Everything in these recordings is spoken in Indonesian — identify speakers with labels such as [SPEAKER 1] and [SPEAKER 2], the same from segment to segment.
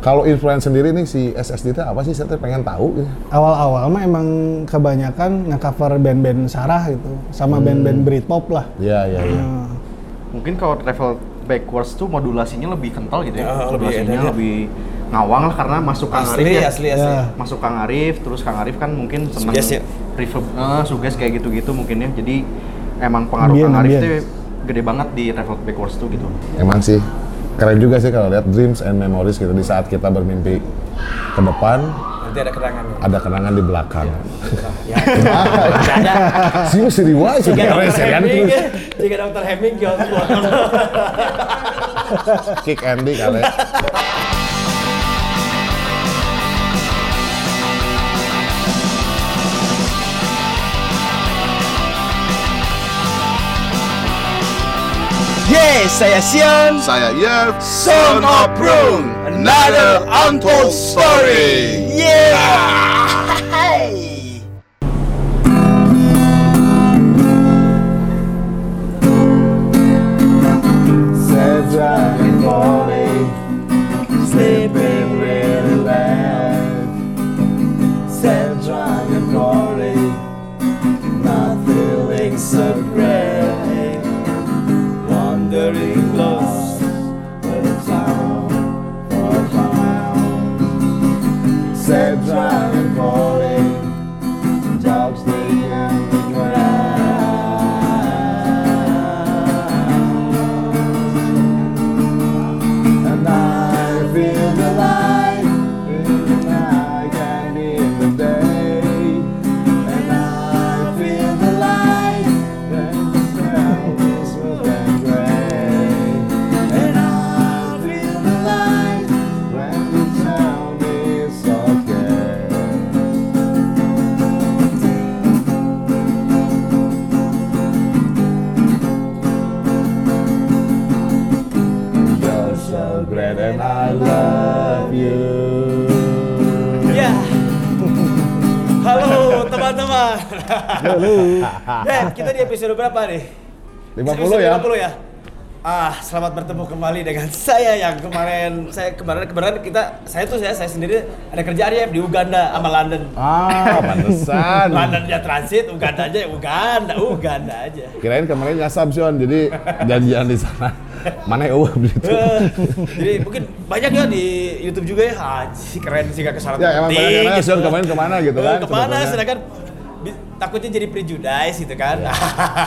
[SPEAKER 1] Kalau influence sendiri nih si SSD itu apa sih? Saya tuh pengen tahu. gitu.
[SPEAKER 2] Awal-awal mah emang kebanyakan nge-cover band-band Sarah gitu, sama band-band Britpop lah.
[SPEAKER 1] Iya, iya, iya.
[SPEAKER 2] Nah,
[SPEAKER 3] Mungkin kalau travel backwards tuh modulasinya lebih kental gitu ya.
[SPEAKER 4] Lebih
[SPEAKER 3] modulasinya
[SPEAKER 4] ya.
[SPEAKER 3] lebih ngawang lah karena masuk Kang
[SPEAKER 4] Asli,
[SPEAKER 3] Arif ya.
[SPEAKER 4] asli, asli.
[SPEAKER 2] Ya.
[SPEAKER 3] Masuk Kang Arif, terus Kang Arif kan mungkin seneng
[SPEAKER 4] Suges ya?
[SPEAKER 3] reverb, eh, suges kayak gitu-gitu mungkin ya. Jadi emang pengaruh
[SPEAKER 2] Ambien,
[SPEAKER 3] Kang Arif tuh gede banget di travel backwards tuh gitu.
[SPEAKER 1] Emang sih keren juga sih kalau lihat dreams and memories gitu di saat kita bermimpi ke depan
[SPEAKER 4] Nanti ada kenangan.
[SPEAKER 1] ada kenangan di belakang.
[SPEAKER 4] Ya. Ada.
[SPEAKER 1] Sih mesti riwayat sih
[SPEAKER 4] Jika
[SPEAKER 1] keren terus.
[SPEAKER 4] jika dokter Heming jual
[SPEAKER 1] Kick Andy kali.
[SPEAKER 4] Yes, saya Sion.
[SPEAKER 1] Saya Yev,
[SPEAKER 4] Son of Prune, another untold story. Yeah.
[SPEAKER 5] Sleeping really
[SPEAKER 4] Halo. Dan kita di episode berapa nih?
[SPEAKER 1] 50
[SPEAKER 4] Episode
[SPEAKER 1] ya.
[SPEAKER 4] 50 ya. Ah, selamat bertemu kembali dengan saya yang kemarin saya kemarin kemarin kita saya tuh saya saya sendiri ada kerjaan ya di Uganda sama London.
[SPEAKER 1] Ah, pantesan.
[SPEAKER 4] London aja transit, Uganda aja Uganda, Uganda aja.
[SPEAKER 1] Kirain kemarin Sion, jadi janjian di sana. Mana ya gitu.
[SPEAKER 4] Eh, Jadi mungkin banyak ya di YouTube juga ya. Haji keren sih gak kesalahan
[SPEAKER 1] Ya emang banyak nanya
[SPEAKER 4] gitu.
[SPEAKER 1] Kemarin ke mana gitu
[SPEAKER 4] Eh,
[SPEAKER 1] kan.
[SPEAKER 4] Ke
[SPEAKER 1] mana
[SPEAKER 4] sedangkan takutnya jadi prejudice gitu kan.
[SPEAKER 1] Iya.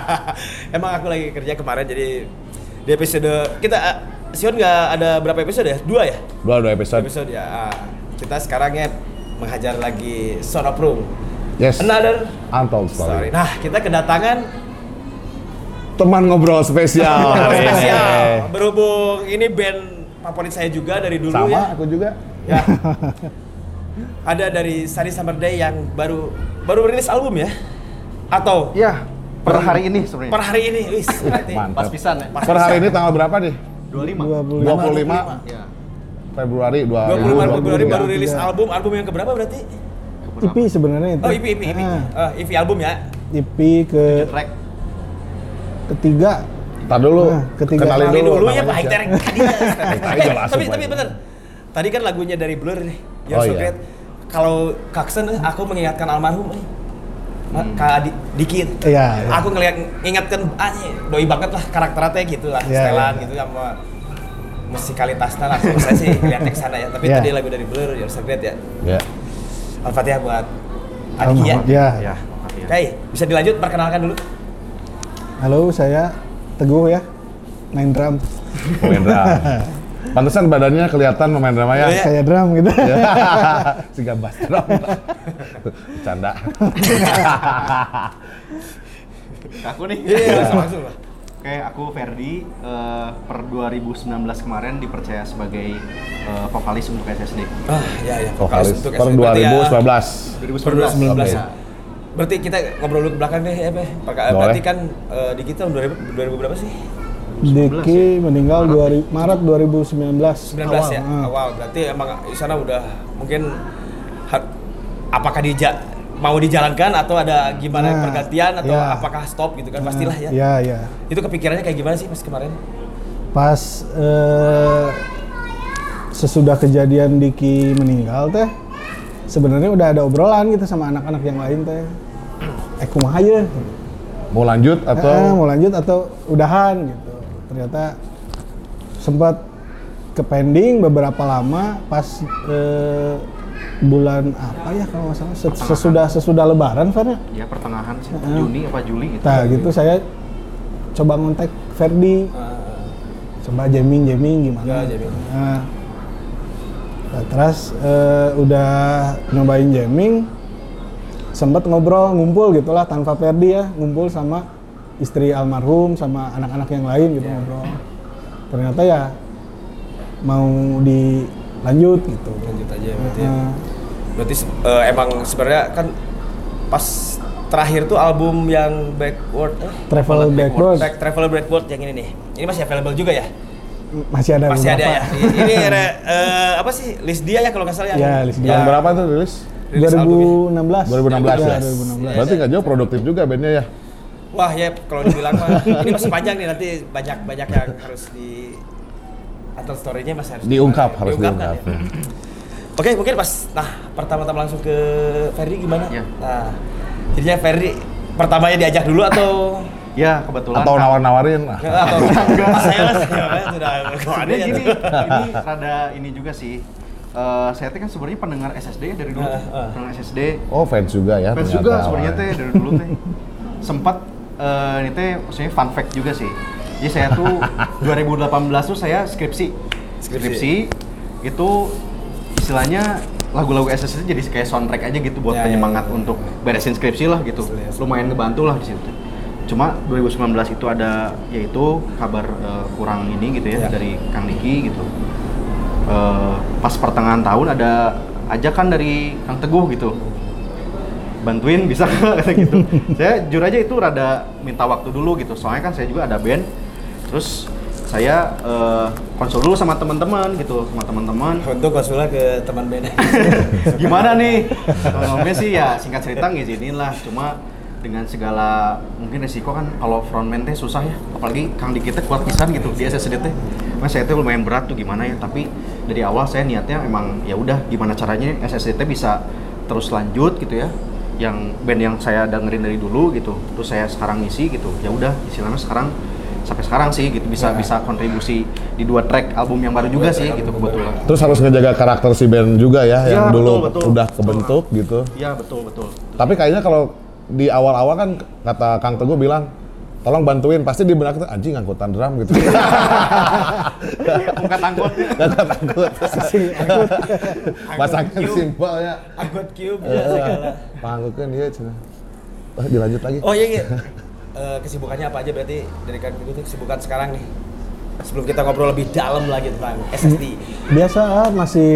[SPEAKER 4] Emang aku lagi kerja kemarin jadi di episode kita eh, Sion nggak ada berapa episode ya? Dua ya?
[SPEAKER 1] Dua dua episode.
[SPEAKER 4] Episode ya. Ah, Kita sekarang ya menghajar lagi Son of Room.
[SPEAKER 1] Yes.
[SPEAKER 4] Another
[SPEAKER 1] Untold
[SPEAKER 4] story.
[SPEAKER 1] story.
[SPEAKER 4] Nah, kita kedatangan
[SPEAKER 1] Teman ngobrol spesial.
[SPEAKER 4] spesial berhubung ini band favorit saya juga dari dulu
[SPEAKER 1] Sama
[SPEAKER 4] ya.
[SPEAKER 1] aku juga.
[SPEAKER 4] Ya. Ada dari Sunny Summer Day yang baru baru rilis album ya? Atau
[SPEAKER 3] Ya, per hari ini sebenarnya.
[SPEAKER 4] per hari ini, wis.
[SPEAKER 3] Pas pisan ya.
[SPEAKER 4] Pas
[SPEAKER 1] Per hari ini tanggal berapa nih?
[SPEAKER 3] 25.
[SPEAKER 1] 25
[SPEAKER 3] Ya.
[SPEAKER 1] Februari
[SPEAKER 4] 25 Februari
[SPEAKER 1] 2023.
[SPEAKER 4] baru rilis album, album yang keberapa berarti?
[SPEAKER 2] EP sebenarnya itu.
[SPEAKER 4] Oh, EP, EP, EP.
[SPEAKER 2] Ah,
[SPEAKER 4] Eh, EP album ya.
[SPEAKER 2] EP ke
[SPEAKER 3] Track.
[SPEAKER 2] ketiga.
[SPEAKER 1] Tar dulu.
[SPEAKER 2] Nah, ketiga
[SPEAKER 1] Kenalin dulu.
[SPEAKER 4] dulu ya Pak Eh,
[SPEAKER 1] jelas,
[SPEAKER 4] Tapi tapi bener. Tadi kan lagunya dari Blur nih. You're
[SPEAKER 1] Oh,
[SPEAKER 4] so
[SPEAKER 1] iya.
[SPEAKER 4] great. Kalau Kaksen eh, aku mengingatkan almarhum eh. Ma- Kak Adi, Diki.
[SPEAKER 2] Iya, iya.
[SPEAKER 4] Aku ngeliat ingatkan ah doi banget lah karakternya gitu lah,
[SPEAKER 2] Iya,
[SPEAKER 4] setelan
[SPEAKER 2] iya.
[SPEAKER 4] gitu sama musikalitasnya lah. Kalau saya sih lihatnya ke sana ya. Tapi
[SPEAKER 2] Iya.
[SPEAKER 4] tadi lagu dari Blur You're so great ya.
[SPEAKER 1] Ya.
[SPEAKER 4] Al-Fatihah buat Adi ya.
[SPEAKER 2] Almarhum. Ya.
[SPEAKER 4] Oke, bisa dilanjut perkenalkan dulu.
[SPEAKER 2] Halo, saya Teguh ya. Main drum.
[SPEAKER 1] Main drum. Pantesan badannya kelihatan pemain drama ya.
[SPEAKER 4] Iya.
[SPEAKER 2] Kayak drum gitu.
[SPEAKER 1] Ya. si gabas drum. Canda.
[SPEAKER 3] Aku nih.
[SPEAKER 4] Iya, langsung.
[SPEAKER 3] Oke, aku Ferdi. eh, per 2019 kemarin dipercaya sebagai eh, vokalis untuk SSD.
[SPEAKER 4] Ah, ya ya.
[SPEAKER 1] Vokalis
[SPEAKER 4] untuk
[SPEAKER 1] per
[SPEAKER 4] SNM. Berarti ya,
[SPEAKER 1] 2019.
[SPEAKER 3] 2019.
[SPEAKER 4] 2019
[SPEAKER 1] Oke.
[SPEAKER 4] ya. Berarti kita ngobrol dulu ke belakang deh ya,
[SPEAKER 1] Boleh.
[SPEAKER 4] Berarti kan eh, di kita tahun 2000, 2000 berapa sih?
[SPEAKER 2] Diki meninggal 2000, Maret 2019.
[SPEAKER 4] 19 ya.
[SPEAKER 2] Ah.
[SPEAKER 4] Awal. Berarti emang di sana udah mungkin apakah dija mau dijalankan atau ada gimana
[SPEAKER 2] Nah,
[SPEAKER 4] pergantian atau
[SPEAKER 2] ya.
[SPEAKER 4] apakah stop gitu kan pastilah ya.
[SPEAKER 2] Iya, iya.
[SPEAKER 4] Itu kepikirannya kayak gimana sih pas kemarin?
[SPEAKER 2] Pas eh, sesudah kejadian Diki meninggal teh sebenarnya udah ada obrolan gitu sama anak-anak yang lain teh eh kumaha ya
[SPEAKER 1] Mau lanjut atau
[SPEAKER 2] Eh, mau lanjut atau udahan gitu ternyata sempat ke pending beberapa lama pas eh, bulan apa ya kalau nggak salah ses- sesudah sesudah lebaran Fer ya?
[SPEAKER 3] Ya pertengahan sih,
[SPEAKER 2] Heeh.
[SPEAKER 3] Juni apa Juli gitu.
[SPEAKER 2] Nah gitu saya coba ngontak Ferdi, coba jamming jamming gimana?
[SPEAKER 4] Ya, jamming.
[SPEAKER 2] Nah, nah, terus eh, udah nyobain jamming, sempat ngobrol ngumpul gitulah tanpa Ferdi ya, ngumpul sama istri almarhum sama anak-anak yang lain gitu ngobrol. Ternyata ya mau dilanjut gitu.
[SPEAKER 4] lanjut aja berarti ya. Berarti eh, emang sebenarnya kan pas terakhir tuh album yang backward eh?
[SPEAKER 2] travel backward
[SPEAKER 4] Back Traveler Backward yang ini nih ini masih available juga ya
[SPEAKER 2] masih ada
[SPEAKER 4] masih ada ya ini re- eh, apa sih list dia ya kalau nggak salah
[SPEAKER 2] Ya, list dia.
[SPEAKER 4] Ya.
[SPEAKER 1] berapa tuh rilis?
[SPEAKER 4] Rilis albumnya.
[SPEAKER 1] 2016
[SPEAKER 2] 2016.
[SPEAKER 1] ya.
[SPEAKER 2] 2016.
[SPEAKER 1] Berarti nggak jauh produktif juga bandnya ya.
[SPEAKER 4] Wah ya kalau dibilang mah ini masih panjang nih nanti banyak banyak yang harus di atau story-nya masih harus
[SPEAKER 1] Diungkap, harus
[SPEAKER 4] diungkapkan
[SPEAKER 1] diungkap.
[SPEAKER 4] ya. Oke mungkin pas nah pertama-tama langsung ke Ferdi gimana?
[SPEAKER 3] Ya.
[SPEAKER 4] Nah jadinya Ferdi pertamanya diajak dulu atau
[SPEAKER 3] Ya kebetulan.
[SPEAKER 1] Atau nawar-nawarin. ah.
[SPEAKER 4] atau Mas saya lah sudah
[SPEAKER 3] Soalnya gini, ini rada ini juga sih. Eh, saya teh kan sebenarnya pendengar SSD ya dari dulu.
[SPEAKER 4] Ah, ah.
[SPEAKER 3] Pendengar SSD.
[SPEAKER 1] Oh fans juga ya.
[SPEAKER 3] Fans juga sebenarnya teh dari dulu teh. Sempat eh, ini teh maksudnya fun fact juga sih. Jadi saya tuh 2018 tuh saya skripsi. Skripsi, itu istilahnya lagu-lagu SSD jadi kayak soundtrack aja gitu buat
[SPEAKER 4] Ya, ya,
[SPEAKER 3] penyemangat
[SPEAKER 4] ya.
[SPEAKER 3] untuk beresin skripsi lah gitu. Lumayan ngebantu lah di situ. Cuma 2019 itu ada yaitu kabar eh, kurang ini gitu ya,
[SPEAKER 4] Ya.
[SPEAKER 3] dari Kang Diki gitu. Eh, pas pertengahan tahun ada ajakan dari Kang Teguh gitu bantuin bisa kata gitu. Saya jujur aja itu rada minta waktu dulu gitu. Soalnya kan saya juga ada band. Terus saya eh, konsul dulu sama teman-teman gitu sama teman-teman.
[SPEAKER 4] Untuk konsulnya ke teman band.
[SPEAKER 3] gimana nih? Ngomongnya sih ya singkat cerita ngizinin lah. Cuma dengan segala mungkin resiko kan kalau frontman teh susah ya. Apalagi kang dikit kuat pisan gitu di SSD teh. Mas saya teh lumayan berat tuh gimana ya? Tapi dari awal saya niatnya emang ya udah gimana caranya SSD teh bisa terus lanjut gitu ya yang band yang saya dengerin dari dulu gitu terus saya sekarang ngisi gitu ya udah istilahnya sekarang sampai sekarang sih gitu bisa bisa kontribusi di dua track album yang baru juga sih gitu kebetulan
[SPEAKER 1] Terus harus ngejaga karakter si band juga ya, yang
[SPEAKER 3] Ya, betul,
[SPEAKER 1] dulu
[SPEAKER 3] betul.
[SPEAKER 1] udah kebentuk gitu.
[SPEAKER 3] ya betul betul
[SPEAKER 1] Tapi kayaknya kalau di awal-awal kan kata Kang Teguh bilang, tolong bantuin, pasti di benak itu anjing angkutan drum gitu.
[SPEAKER 3] angkat angkotnya
[SPEAKER 1] Gak takut. Pasangkan simpel ya.
[SPEAKER 4] Anggot cube ya segala.
[SPEAKER 1] Panggukan dia cina. Oh, dilanjut lagi.
[SPEAKER 4] Oh iya iya. Eh, kesibukannya apa aja berarti dari kan itu kesibukan sekarang nih? Sebelum kita ngobrol lebih dalam lagi tentang SSD.
[SPEAKER 2] biasa masih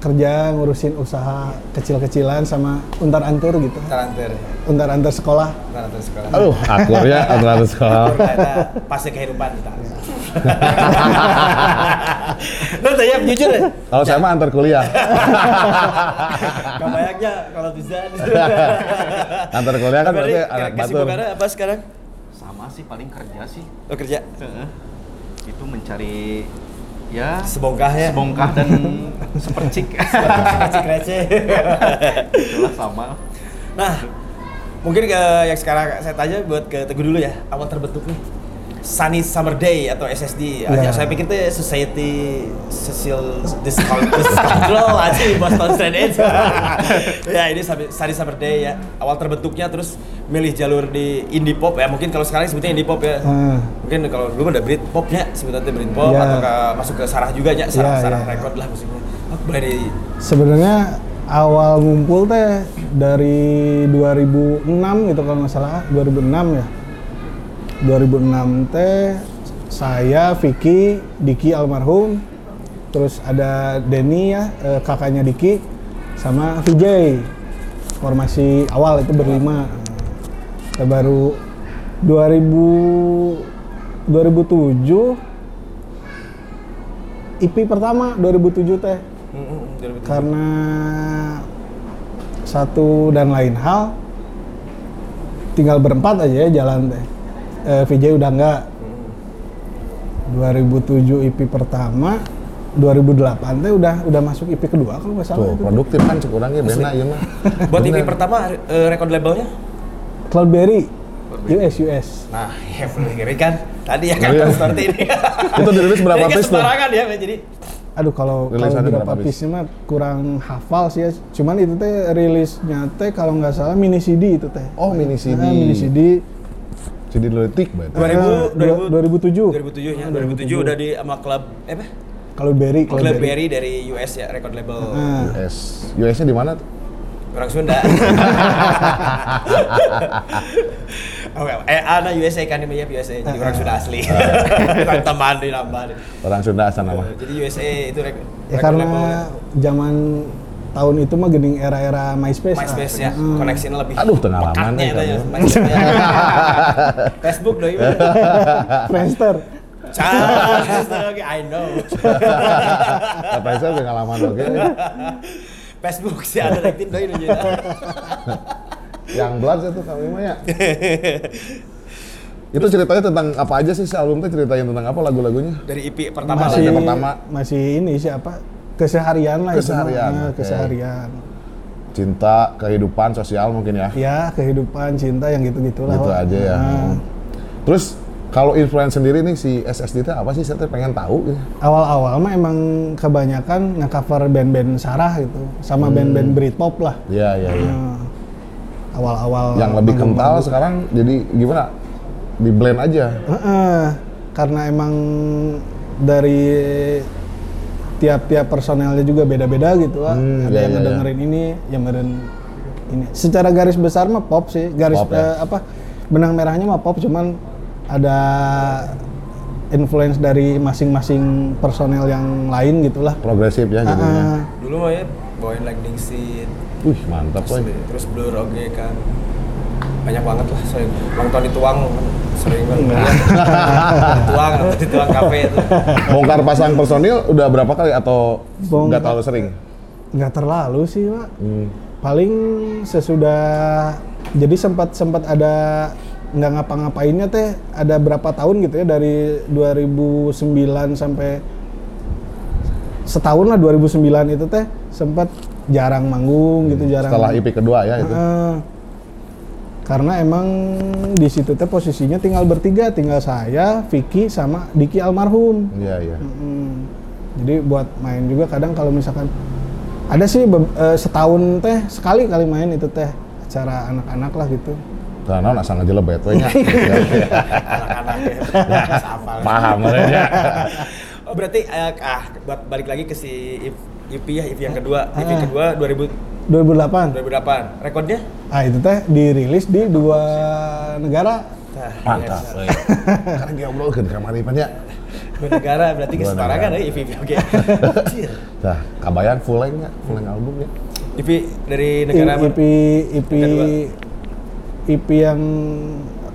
[SPEAKER 2] kerja ngurusin usaha kecil-kecilan sama untar-antur gitu
[SPEAKER 4] Taranter.
[SPEAKER 2] untar-antur sekolah
[SPEAKER 4] Taranter sekolah.
[SPEAKER 1] Aduh, akur ya antara sekolah.
[SPEAKER 4] Ternyata pasti kehidupan kita. Lu tanya jujur deh.
[SPEAKER 1] Kalau saya mah antar kuliah.
[SPEAKER 4] Gak banyaknya kalau bisa.
[SPEAKER 1] Antar kuliah kan berarti anak batur.
[SPEAKER 4] kesibukannya apa sekarang?
[SPEAKER 3] sama sih paling kerja sih
[SPEAKER 4] Lo kerja
[SPEAKER 3] itu mencari ya
[SPEAKER 4] sebongkah ya.
[SPEAKER 3] sebongkah dan sepercik
[SPEAKER 4] Receh receh.
[SPEAKER 3] itulah sama
[SPEAKER 4] Nah, mungkin ke yang sekarang saya tanya buat ke Teguh dulu ya, awal terbentuknya Sunny Summer Day atau SSD. Aja
[SPEAKER 2] Ya.
[SPEAKER 4] saya pikir tuh Society Social Discount Control aja di Boston Strand Edge. ya ini Sunny Summer Day ya. Awal terbentuknya terus milih jalur di indie pop ya. Mungkin kalau sekarang sebutnya indie pop ya.
[SPEAKER 2] Hmm.
[SPEAKER 4] Mungkin kalau dulu ada Brit popnya sebutannya Brit pop
[SPEAKER 2] Ya.
[SPEAKER 4] atau ke, masuk ke Sarah juga ya, Sarah,
[SPEAKER 2] Ya,
[SPEAKER 4] Sarah
[SPEAKER 2] ya.
[SPEAKER 4] record lah musiknya. Oh, boleh dari
[SPEAKER 2] sebenarnya awal ngumpul teh dari 2006 gitu kalau nggak salah 2006 ya 2006 teh saya Vicky Diki almarhum. Terus ada Denny ya eh, kakaknya Diki sama VJ formasi awal itu berlima. Kita baru 2000 2007 IP pertama 2007 teh.
[SPEAKER 4] Hmm, 2007.
[SPEAKER 2] karena satu dan lain hal tinggal berempat aja ya jalan teh eh, VJ udah enggak 2007 IP pertama 2008 teh udah udah masuk IP kedua kalau nggak salah
[SPEAKER 1] Tuh,
[SPEAKER 2] itu.
[SPEAKER 1] produktif kan cekurangnya bena ieu mah.
[SPEAKER 4] Buat
[SPEAKER 1] Bener.
[SPEAKER 4] pertama eh, record labelnya?
[SPEAKER 2] Cloudberry US US.
[SPEAKER 4] Nah, ya ngeri kan. Tadi ya kan
[SPEAKER 1] Iya.
[SPEAKER 4] seperti ini.
[SPEAKER 1] Itu dirilis berapa piece tuh?
[SPEAKER 4] sembarangan ya, jadi
[SPEAKER 2] Aduh kalau kalau berapa
[SPEAKER 1] piece
[SPEAKER 2] mah kurang hafal sih ya. Cuman itu teh rilisnya teh kalau nggak salah mini CD itu teh.
[SPEAKER 1] Oh, mini CD.
[SPEAKER 2] Nah, mini CD.
[SPEAKER 1] Jadi detik berarti.
[SPEAKER 4] 2000,
[SPEAKER 2] Eh, 2007.
[SPEAKER 4] 2007 ya, 2007 udah di sama klub eh apa?
[SPEAKER 2] Cloudberry,
[SPEAKER 4] Klub
[SPEAKER 2] Cloudberry.
[SPEAKER 4] Berry dari US ya, record label
[SPEAKER 2] Nah,
[SPEAKER 1] US. US-nya di mana tuh?
[SPEAKER 4] orang Sunda. Oke, eh ada USA kan ini ya USA, jadi orang Sunda asli. Orang teman di nambah.
[SPEAKER 1] Orang Sunda asal nama.
[SPEAKER 4] Jadi USA itu rek-
[SPEAKER 2] ya
[SPEAKER 4] record
[SPEAKER 2] karena
[SPEAKER 4] label
[SPEAKER 2] zaman tahun itu mah gening era-era MySpace. ah.
[SPEAKER 4] MySpace ya,
[SPEAKER 2] Hmm.
[SPEAKER 4] koneksinya lebih.
[SPEAKER 1] Aduh, pengalaman
[SPEAKER 4] ya, ya. Facebook doi.
[SPEAKER 2] Friendster.
[SPEAKER 4] Cah, oke, I know.
[SPEAKER 1] Apa saya pengalaman oke.
[SPEAKER 4] Facebook sih ada rektin doi nu jadi.
[SPEAKER 1] Yang blood itu kami mah ya. Itu ceritanya tentang apa aja sih si album teh ceritain tentang apa lagu-lagunya?
[SPEAKER 4] Dari EP pertama
[SPEAKER 2] masih
[SPEAKER 1] yang pertama.
[SPEAKER 2] masih ini siapa? Keseharian lah itu.
[SPEAKER 1] Keseharian,
[SPEAKER 2] Nah,
[SPEAKER 1] oke.
[SPEAKER 2] keseharian.
[SPEAKER 1] Cinta, kehidupan, sosial mungkin ya.
[SPEAKER 2] Ya, kehidupan, cinta yang.
[SPEAKER 1] Gitu
[SPEAKER 2] Wak.
[SPEAKER 1] aja ya.
[SPEAKER 2] Nah,
[SPEAKER 1] Terus kalau influence sendiri nih si SSD itu apa sih? Saya pengen tahu. gitu.
[SPEAKER 2] awal-awal mah emang kebanyakan nge-cover band-band Sarah gitu, sama
[SPEAKER 1] Hmm.
[SPEAKER 2] band-band Britpop lah.
[SPEAKER 1] Iya, iya, iya.
[SPEAKER 2] Nah, awal-awal
[SPEAKER 1] Yang lebih kental
[SPEAKER 2] manggung.
[SPEAKER 1] sekarang jadi gimana? Di blend aja.
[SPEAKER 2] Heeh, karena emang dari tiap-tiap personelnya juga beda-beda gitu lah.
[SPEAKER 1] Hmm,
[SPEAKER 2] Ada
[SPEAKER 1] iya,
[SPEAKER 2] yang
[SPEAKER 1] iya,
[SPEAKER 2] ngedengerin ini, yang ngedengerin ini. Secara garis besar mah pop sih, garis
[SPEAKER 1] Pop, ya?
[SPEAKER 2] eh, apa benang merahnya mah pop, cuman ada influence dari masing-masing personel yang lain gitulah.
[SPEAKER 1] Progresif ya jadinya.
[SPEAKER 2] Ah,
[SPEAKER 4] Dulu mah ya bawain Lightning Seed,
[SPEAKER 1] Wih, mantap woy.
[SPEAKER 4] terus Blur oke kan. Banyak banget lah sering. Ulang tahun dituang sering banget.
[SPEAKER 2] Iya.
[SPEAKER 4] dituang, atau dituang kafe itu.
[SPEAKER 1] Bongkar pasang personil udah berapa kali atau nggak terlalu sering?
[SPEAKER 2] nggak terlalu sih, Pak.
[SPEAKER 1] Hmm.
[SPEAKER 2] paling sesudah jadi sempat sempat ada nggak ngapa-ngapainnya teh ada berapa tahun gitu ya dari 2009 sampai setahun lah 2009 itu teh sempat jarang manggung gitu jarang
[SPEAKER 1] Setelah IP kedua ya itu.
[SPEAKER 2] Heeh. Karena emang di situ teh posisinya tinggal bertiga tinggal saya Vicky sama Diki almarhum
[SPEAKER 1] Iya, iya.
[SPEAKER 2] Mm. Jadi buat main juga kadang kalau misalkan ada sih be- eh, setahun teh sekali kali main itu teh acara anak-anak lah gitu.
[SPEAKER 1] Karena asal ngejelebet we nya. Iya, iya.
[SPEAKER 4] Anak-anak ya. Hafal.
[SPEAKER 1] Paham ya.
[SPEAKER 4] Oh berarti eh, ah buat balik lagi ke si EP ya, EP yang kedua.
[SPEAKER 2] Ah.
[SPEAKER 4] kedua 2000
[SPEAKER 2] 2008.
[SPEAKER 4] 2008. Rekodnya?
[SPEAKER 2] Ah itu teh dirilis di dua negara.
[SPEAKER 4] Nah,
[SPEAKER 1] Mantap. we. Karena dia obrolkeun ka maripannya.
[SPEAKER 4] Dua negara berarti kesetaraan
[SPEAKER 1] negara.
[SPEAKER 4] ya EP oke.
[SPEAKER 1] Nah, kabayang full length nya, full length album ya.
[SPEAKER 4] EP dari negara
[SPEAKER 2] IP IP. IP yang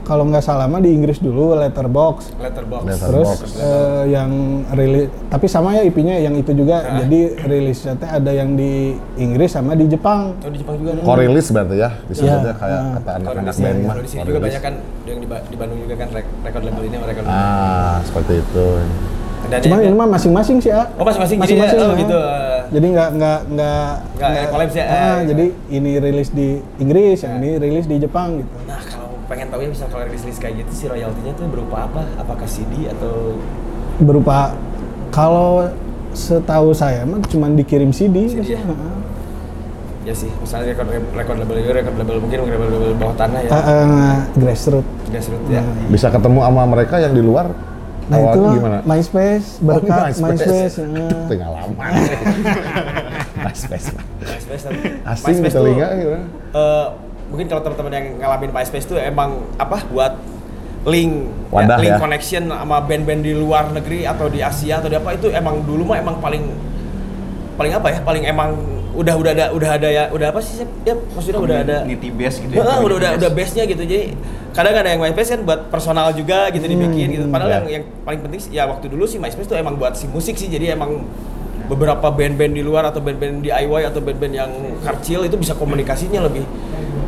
[SPEAKER 2] kalau nggak salah mah di Inggris dulu Letterbox.
[SPEAKER 4] Letterbox.
[SPEAKER 1] Letter-
[SPEAKER 2] Terus
[SPEAKER 1] Letterbox.
[SPEAKER 2] eh, yang rilis tapi sama ya IP-nya yang itu juga.
[SPEAKER 4] Hah?
[SPEAKER 2] Jadi rilisnya teh ada yang di Inggris sama di Jepang.
[SPEAKER 4] Oh di Jepang juga ada.
[SPEAKER 1] Korilis berarti ya. Disebutnya
[SPEAKER 2] Iya.
[SPEAKER 1] kayak
[SPEAKER 2] Ah.
[SPEAKER 1] kata anak-anak band
[SPEAKER 4] ya.
[SPEAKER 1] mah.
[SPEAKER 4] Kalau di sini juga banyak kan yang di, Ba- di Bandung juga kan rek- record label ini sama record label.
[SPEAKER 1] Ah, seperti itu.
[SPEAKER 4] Dan yang-
[SPEAKER 2] ini mah masing-masing sih, ah.
[SPEAKER 4] Oh masing-masing jadi ya, oh,
[SPEAKER 2] ah.
[SPEAKER 4] gitu. eh.
[SPEAKER 2] Jadi nggak nggak nggak
[SPEAKER 4] Nggak, eh, collabs ya,
[SPEAKER 2] ah,
[SPEAKER 4] eh.
[SPEAKER 2] jadi ini rilis di Inggris, yang
[SPEAKER 4] Ya.
[SPEAKER 2] ini rilis di Jepang gitu.
[SPEAKER 4] Nah kalau pengen tahu ya misal kalau rilis kayak gitu si royaltinya tuh berupa apa? Apakah CD atau
[SPEAKER 2] Berupa kalau setahu saya mah cuman dikirim CD,
[SPEAKER 4] CD ya? ya sih misalnya record record label juga record label mungkin record label bawah tanah ya.
[SPEAKER 2] Ah, ah, grassroots.
[SPEAKER 4] Grassroots ya.
[SPEAKER 2] Nah,
[SPEAKER 1] Bisa ketemu sama mereka yang di luar.
[SPEAKER 2] Nah
[SPEAKER 1] awalnya
[SPEAKER 2] itu
[SPEAKER 1] gimana?
[SPEAKER 2] MySpace,
[SPEAKER 1] Oh,
[SPEAKER 2] berkat MySpace. ah.
[SPEAKER 1] Pengalaman. MySpace.
[SPEAKER 4] MySpace tapi
[SPEAKER 1] Asing di
[SPEAKER 4] MySpace
[SPEAKER 1] telinga gitu.
[SPEAKER 4] eh, mungkin kalau teman-teman yang ngalamin MySpace tuh emang apa buat link
[SPEAKER 1] Wadah
[SPEAKER 4] link
[SPEAKER 1] ya.
[SPEAKER 4] connection sama band-band di luar negeri atau di Asia atau di apa itu emang dulu mah emang paling paling apa ya paling emang udah udah ada udah ada ya udah apa sih ya maksudnya udah ada
[SPEAKER 3] Community base gitu
[SPEAKER 4] Heeh, udah udah udah
[SPEAKER 3] base.
[SPEAKER 4] base-nya gitu. Jadi kadang ada yang MySpace kan buat personal juga gitu dibikin gitu. Padahal
[SPEAKER 1] ya.
[SPEAKER 4] yang yang paling penting sih, ya waktu dulu sih MySpace tuh emang buat si musik sih. Jadi emang beberapa band-band di luar atau band-band DIY atau band-band yang kecil itu bisa komunikasinya lebih